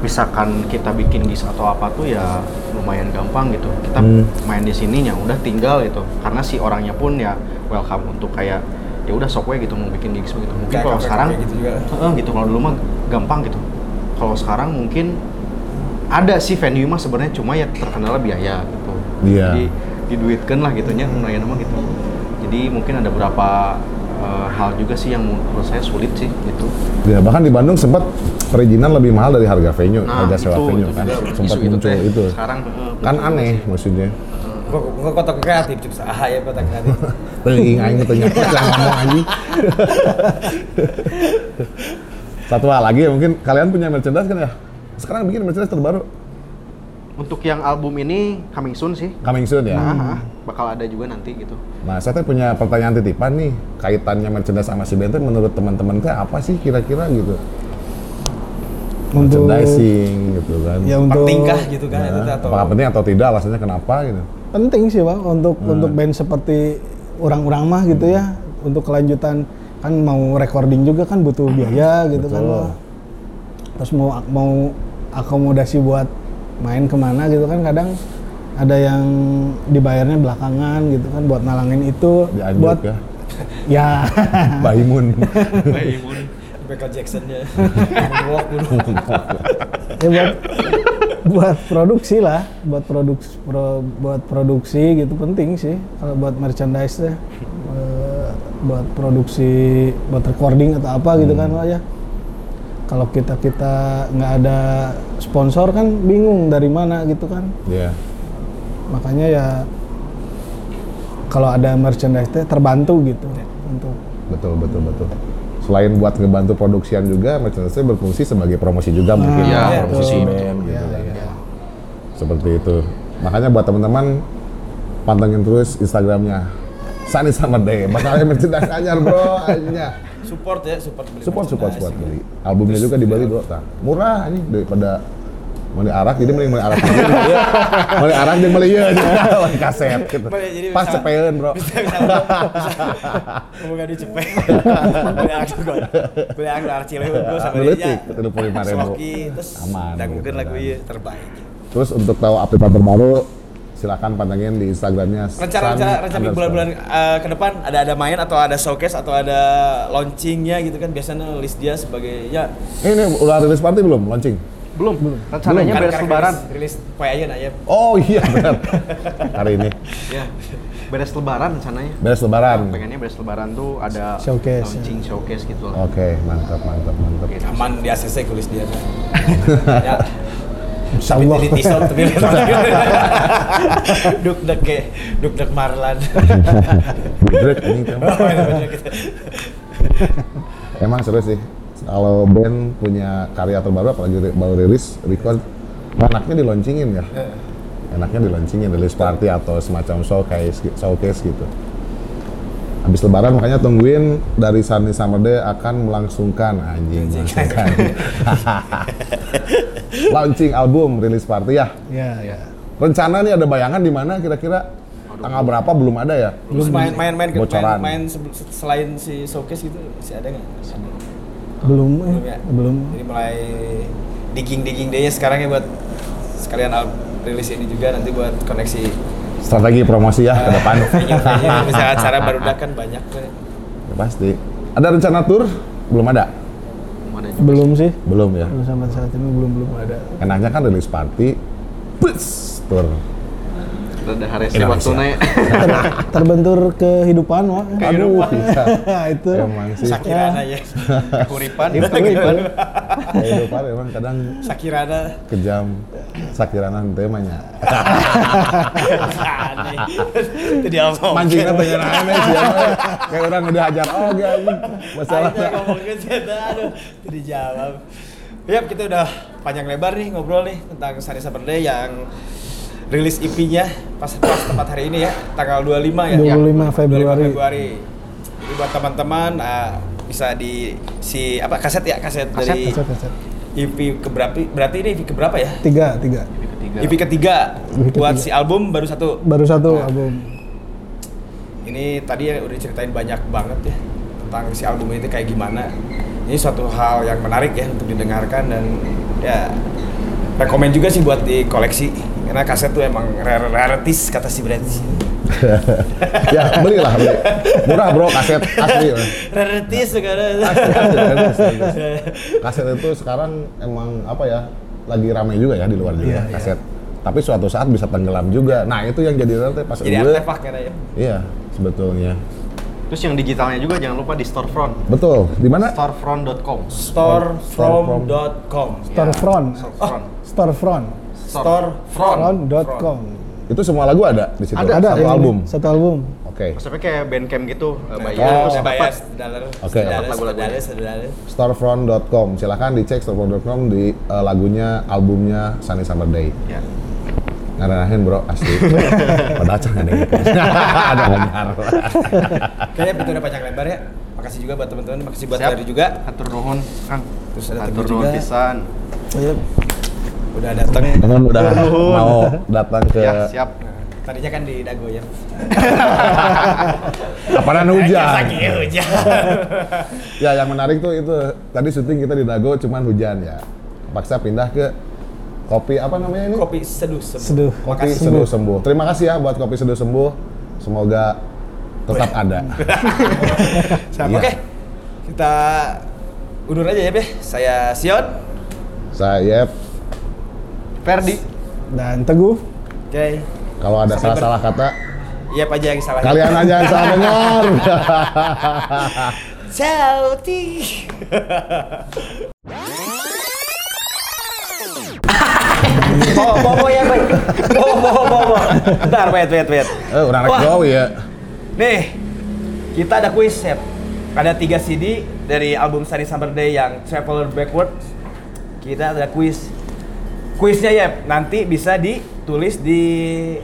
[SPEAKER 3] misalkan kita bikin gis atau apa tuh ya lumayan gampang gitu. Kita
[SPEAKER 1] Hmm.
[SPEAKER 3] main di sininya udah tinggal gitu. Karena si orangnya pun ya welcome untuk kayak ya udah sok gitu mau bikin gigs begitu. Mungkin kalau sekarang
[SPEAKER 4] gitu juga.
[SPEAKER 3] Heeh, gitu kalau dulu mah gampang gitu. Kalau sekarang mungkin ada sih venue mah sebenarnya cuma ya terkendala biaya gitu.
[SPEAKER 1] Iya.
[SPEAKER 3] Jadi diduitkan lah gitunya lumayan mah gitu. Jadi mungkin ada beberapa eh, hal juga sih yang menurut saya sulit sih gitu.
[SPEAKER 1] Ya bahkan di Bandung sempat perizinan lebih mahal dari harga venue,
[SPEAKER 3] Nah,
[SPEAKER 1] harga sewa
[SPEAKER 3] itu,
[SPEAKER 1] venue
[SPEAKER 3] itu
[SPEAKER 1] kan.
[SPEAKER 3] juga
[SPEAKER 1] Sempat
[SPEAKER 3] isu itu
[SPEAKER 1] muncul
[SPEAKER 3] teh.
[SPEAKER 1] itu.
[SPEAKER 3] Sekarang, eh,
[SPEAKER 1] kan aneh
[SPEAKER 3] sih.
[SPEAKER 1] maksudnya.
[SPEAKER 4] Kok kok kota kreatif cuk saha ya kota kreatif.
[SPEAKER 1] Teuing aing teu nyatet yang ngomong anjing. Satu hal lagi ya mungkin kalian punya merchandise kan ya? Sekarang bikin merchandise terbaru
[SPEAKER 3] Untuk yang album ini coming soon sih.
[SPEAKER 1] coming soon ya.
[SPEAKER 3] Nah, bakal ada juga nanti gitu.
[SPEAKER 1] Nah, saya tuh punya pertanyaan titipan nih, kaitannya merchandise sama si band tuh menurut teman-teman teh apa sih kira-kira gitu?
[SPEAKER 2] Untuk
[SPEAKER 1] Merchandising gitu kan.
[SPEAKER 2] ya untuk
[SPEAKER 4] Penting kah gitu kan itu
[SPEAKER 1] Nah,
[SPEAKER 4] teh, atau
[SPEAKER 1] apakah penting atau tidak, alasannya kenapa gitu?
[SPEAKER 2] penting sih pak untuk
[SPEAKER 1] Hmm.
[SPEAKER 2] untuk band seperti orang-orang mah gitu ya untuk kelanjutan kan mau recording juga kan butuh biaya gitu kan
[SPEAKER 1] Betul.
[SPEAKER 2] Pak. terus mau mau akomodasi buat main ke mana gitu kan kadang ada yang dibayarnya belakangan gitu kan buat nalangin itu
[SPEAKER 1] Dianjuk
[SPEAKER 2] buat
[SPEAKER 1] ya.
[SPEAKER 2] ya
[SPEAKER 1] Baimun.
[SPEAKER 4] Michael Jackson ya.
[SPEAKER 2] Ya buat buat produksi lah buat produksi buat produksi gitu penting sih kalau buat merchandise teh Eh, buat produksi buat recording atau apa gitu kan Pak ya kalau kita kita nggak ada sponsor kan bingung dari mana gitu kan
[SPEAKER 1] Iya.
[SPEAKER 2] makanya ya kalau ada merchandise teh terbantu gitu untuk
[SPEAKER 1] Betul, betul, betul. Selain buat ngebantu produksian juga, merchandise berfungsi sebagai promosi juga mungkin
[SPEAKER 3] Iya,
[SPEAKER 1] ya, promosi
[SPEAKER 2] betul.
[SPEAKER 1] band gitu
[SPEAKER 2] Iya,
[SPEAKER 1] kan.
[SPEAKER 2] iya.
[SPEAKER 1] Seperti itu. Makanya buat teman-teman pantengin terus Instagramnya Sani Summer Day. Bakal merchandise anyar bro, aja.
[SPEAKER 4] Support ya, support beli
[SPEAKER 1] Support, support, support beli. Albumnya juga dibeli bro, tah. Murah ini daripada mau arak jadi mending mau arak mau arak meuli ieu lawan kaset gitu.
[SPEAKER 4] Jadi
[SPEAKER 1] Pas cepeun bro.
[SPEAKER 4] Bisa bisa. Gak dicepet. Beli gue. Beli arah Cileun gue sama dia.
[SPEAKER 1] cik, itu 25 ribu.
[SPEAKER 4] Semoki terus
[SPEAKER 1] Aman,
[SPEAKER 4] danggukeun
[SPEAKER 1] gitu
[SPEAKER 4] lagu
[SPEAKER 1] kan.
[SPEAKER 4] ieu terbaik.
[SPEAKER 1] Terus untuk tahu update terbaru silakan pantengin di Instagramnya.
[SPEAKER 4] Rencana rencana rencana bulan-bulan eh, ke depan ada ada main atau ada showcase atau ada launchingnya gitu kan biasanya list dia sebagai ya
[SPEAKER 1] Eh, ini udah rilis party belum launching?
[SPEAKER 3] Belum, rencananya
[SPEAKER 4] kan-
[SPEAKER 3] beres
[SPEAKER 4] kan
[SPEAKER 3] lebaran.
[SPEAKER 4] rilis, rilis poe ayeuna ya.
[SPEAKER 1] Oh iya benar. Hari ini
[SPEAKER 3] Ya. Beres lebaran rencananya.
[SPEAKER 1] beres lebaran.
[SPEAKER 3] Pengennya beres lebaran tuh ada
[SPEAKER 2] Showcase,
[SPEAKER 3] launching showcase gitu lah.
[SPEAKER 1] Oke, mantap mantap mantap.
[SPEAKER 4] Aman di ACC kulis dia ya.
[SPEAKER 2] Insya Allah.
[SPEAKER 4] di t-shirt tapi duk dek ke duk dek Marlan.
[SPEAKER 1] Budrek ini kan. Emang seru sih. Kalau band punya karya terbaru apalagi baru rilis record enaknya di launchingin ya. Enaknya di launchingin rilis party atau semacam showcase showcase gitu. Habis lebaran makanya tungguin dari Sunny Summer Day akan melangsungkan anjing melangsungkan. launching album rilis party ya.
[SPEAKER 2] ya ya
[SPEAKER 1] Rencana nih ada bayangan di mana kira-kira tanggal berapa belum ada ya?
[SPEAKER 4] Terus main main main main,
[SPEAKER 1] Bocoran.
[SPEAKER 4] main sebel- selain si showcase gitu masih ada nggak?
[SPEAKER 2] belum eh,
[SPEAKER 4] Belum ya?
[SPEAKER 2] belum
[SPEAKER 4] Jadi mulai digging digging deh sekalian ya buat sekalian al- rilis ini juga nanti buat koneksi
[SPEAKER 1] Strategi promosi ya ke depan.
[SPEAKER 4] venue-venue misalnya acara baru kan banyak.
[SPEAKER 1] Ya, pasti. Ada rencana tour? Belum ada?
[SPEAKER 3] Belum ada juga.
[SPEAKER 2] belum sih
[SPEAKER 1] Belum ya.
[SPEAKER 2] belum sampai saat ini belum belum ada
[SPEAKER 1] Enaknya kan rilis party, bus tour.
[SPEAKER 3] Ada hari sih
[SPEAKER 1] Indonesia.
[SPEAKER 3] waktunya.
[SPEAKER 2] Ter- terbentur kehidupan Wak.
[SPEAKER 1] Aduh, iya.
[SPEAKER 2] itu
[SPEAKER 1] Emang sih.
[SPEAKER 4] Sakirana ya.
[SPEAKER 3] Kuripan, itu kehidupan.
[SPEAKER 1] Kehidupan emang kadang
[SPEAKER 4] Sakirana
[SPEAKER 1] kejam. Sakirana temanya.
[SPEAKER 4] aneh. Itu dia ngomong.
[SPEAKER 1] Mancingnya tanya aneh sih. Kayak orang udah hajar oh gak anjing. Masalahnya.
[SPEAKER 4] Ngomongin cerita, aduh, itu dijawab. Yap, kita udah panjang lebar nih ngobrol nih tentang Sari Saturday yang rilis EP-nya pas pas tepat hari ini ya, tanggal 25 ya.
[SPEAKER 2] 25 Februari.
[SPEAKER 4] 25 Februari. Jadi buat teman-teman ah, bisa di si apa kaset ya kaset,
[SPEAKER 3] Kaset,
[SPEAKER 4] dari
[SPEAKER 2] kaset, kaset.
[SPEAKER 4] EP keberapa? Berarti ini EP keberapa ya?
[SPEAKER 2] Tiga, tiga.
[SPEAKER 3] Ketiga.
[SPEAKER 4] EP ketiga.
[SPEAKER 2] EP
[SPEAKER 4] Buat
[SPEAKER 2] ketiga.
[SPEAKER 4] si album baru satu.
[SPEAKER 2] Baru satu album.
[SPEAKER 4] Ini tadi ya udah ceritain banyak banget ya tentang si album itu kayak gimana. Ini suatu hal yang menarik ya untuk didengarkan dan ya rekomend juga sih buat dikoleksi karena kaset tuh emang rare rarities kata si Brad.
[SPEAKER 1] ya belilah beli. Murah bro kaset asli.
[SPEAKER 4] rarities sekarang.
[SPEAKER 1] kaset itu sekarang emang apa ya lagi ramai juga ya di luar juga
[SPEAKER 2] Iya,
[SPEAKER 1] kaset. Tapi suatu saat bisa tenggelam juga. Nah itu yang jadi nanti pas
[SPEAKER 4] Jadi
[SPEAKER 1] gue.
[SPEAKER 4] artefak ya ya.
[SPEAKER 1] Iya sebetulnya.
[SPEAKER 3] Terus yang digitalnya juga jangan lupa di storefront.
[SPEAKER 1] Betul. Di mana?
[SPEAKER 3] Storefront.com.
[SPEAKER 4] Storefrom.com.
[SPEAKER 2] Storefront.
[SPEAKER 3] Storefront.
[SPEAKER 2] Storefront.
[SPEAKER 4] Storefront.
[SPEAKER 2] Front.com.
[SPEAKER 1] Itu semua lagu ada di situ.
[SPEAKER 2] Ada, ada.
[SPEAKER 1] Satu
[SPEAKER 2] yang
[SPEAKER 1] album.
[SPEAKER 2] Satu album.
[SPEAKER 1] Oke.
[SPEAKER 3] Maksudnya kayak bandcamp gitu, eh,
[SPEAKER 4] Oh,
[SPEAKER 3] bayar terus
[SPEAKER 4] saya bayar sedalar.
[SPEAKER 1] Oke.
[SPEAKER 4] Sedalar.
[SPEAKER 1] Storefront.com. Silahkan dicek storefront.com di eh, lagunya, albumnya Sunny Summer Day.
[SPEAKER 3] Ya.
[SPEAKER 1] Ngarahin bro, asli. Padahal cang ada gitu. ada benar.
[SPEAKER 4] Kayaknya itu udah panjang lebar ya. Makasih juga buat teman-teman, makasih buat
[SPEAKER 3] Siap.
[SPEAKER 4] Ferry juga.
[SPEAKER 3] Atur nuhun, Kang.
[SPEAKER 4] Terus ada
[SPEAKER 3] Atur nuhun pisan.
[SPEAKER 2] Iya.
[SPEAKER 4] Udah datang.
[SPEAKER 1] Teman udah mau datang ke
[SPEAKER 3] Ya, siap.
[SPEAKER 4] Tadinya kan di Dago ya.
[SPEAKER 1] apaan hujan.
[SPEAKER 4] Lagi hujan.
[SPEAKER 1] Ya yang menarik tuh itu tadi syuting kita di Dago cuman hujan ya. Paksa pindah ke kopi apa namanya ini?
[SPEAKER 4] Kopi seduh sembuh.
[SPEAKER 2] Seduh.
[SPEAKER 1] Kopi
[SPEAKER 4] Makasih.
[SPEAKER 1] Seduh Sembuh. Terima kasih ya buat Kopi Seduh Sembuh. Semoga tetap ada.
[SPEAKER 4] Siap.
[SPEAKER 1] Iya.
[SPEAKER 4] Oke. Kita undur aja ya, Beh. Saya Sion.
[SPEAKER 1] Saya
[SPEAKER 3] Ferdi.
[SPEAKER 2] Dan Teguh.
[SPEAKER 4] Oke.
[SPEAKER 1] kalau ada salah-salah kata
[SPEAKER 4] Iya aja yang salah.
[SPEAKER 1] kalian aja yang salah dengar.
[SPEAKER 4] Sauti. Bawa, bawa ya, baik. Bawa, bawa, bawa. Bentar, wait, wait, wait.
[SPEAKER 1] eh, orang rek
[SPEAKER 4] Wah.
[SPEAKER 1] gawe ya.
[SPEAKER 4] Nih, kita ada quiz ya. Ada tiga CD dari album Sunny Summer Day yang Traveler Backwards. Kita ada quiz. Quiznya ya nanti bisa ditulis di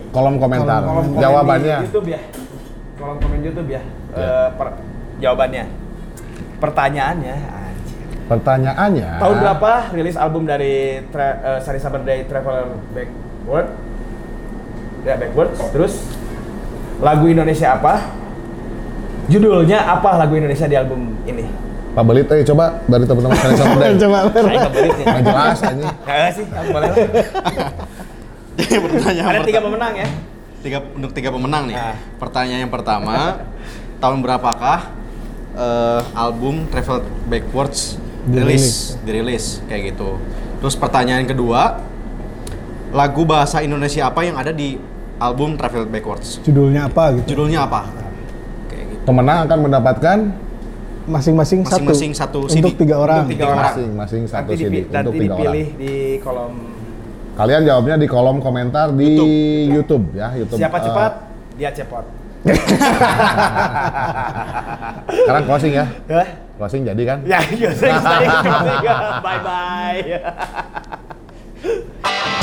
[SPEAKER 1] Kolom komentar.
[SPEAKER 4] kolom komen
[SPEAKER 1] Jawabannya.
[SPEAKER 4] di YouTube ya. Kolom komen YouTube ya.
[SPEAKER 1] Ya.
[SPEAKER 4] Eh, per- jawabannya. Pertanyaannya. anjir.
[SPEAKER 1] Pertanyaannya.
[SPEAKER 4] Tahun berapa rilis album dari tra- eh, Sunny Summer Day Traveler Backward? Ya Backwards. Terus lagu Indonesia apa? Judulnya apa lagu Indonesia di album ini?
[SPEAKER 1] Pak Belit, eh coba dari teman-teman kalian sama deh.
[SPEAKER 2] Coba
[SPEAKER 4] Saya nggak belit nih.
[SPEAKER 1] Nggak jelas ini.
[SPEAKER 4] Nggak sih, kamu boleh lah.
[SPEAKER 3] Pertanyaan
[SPEAKER 4] Ada tiga pemenang ya.
[SPEAKER 3] tiga untuk tiga pemenang nih.
[SPEAKER 4] Nah.
[SPEAKER 3] Pertanyaan yang pertama, tahun berapakah eh, album Travel Backwards dirilis, dirilis kayak gitu. Terus pertanyaan kedua, lagu bahasa Indonesia apa yang ada di album Travel Backwards?
[SPEAKER 2] Judulnya apa gitu?
[SPEAKER 3] Judulnya apa? Kayak gitu.
[SPEAKER 1] Pemenang akan mendapatkan
[SPEAKER 2] Masing-masing satu.
[SPEAKER 3] Satu CD.
[SPEAKER 2] Untuk tiga orang.
[SPEAKER 3] Untuk tiga orang.
[SPEAKER 1] masing-masing satu
[SPEAKER 4] Nanti,
[SPEAKER 1] CD
[SPEAKER 4] dipi- nanti
[SPEAKER 1] untuk tiga orang.
[SPEAKER 4] dipilih di kolom
[SPEAKER 1] Kalian jawabnya di kolom komentar di YouTube, ya, YouTube.
[SPEAKER 4] siapa
[SPEAKER 1] eh,
[SPEAKER 4] cepat dia cepot.
[SPEAKER 1] sekarang closing ya. Closing jadi kan?
[SPEAKER 4] Ya, iya, saya Bye bye.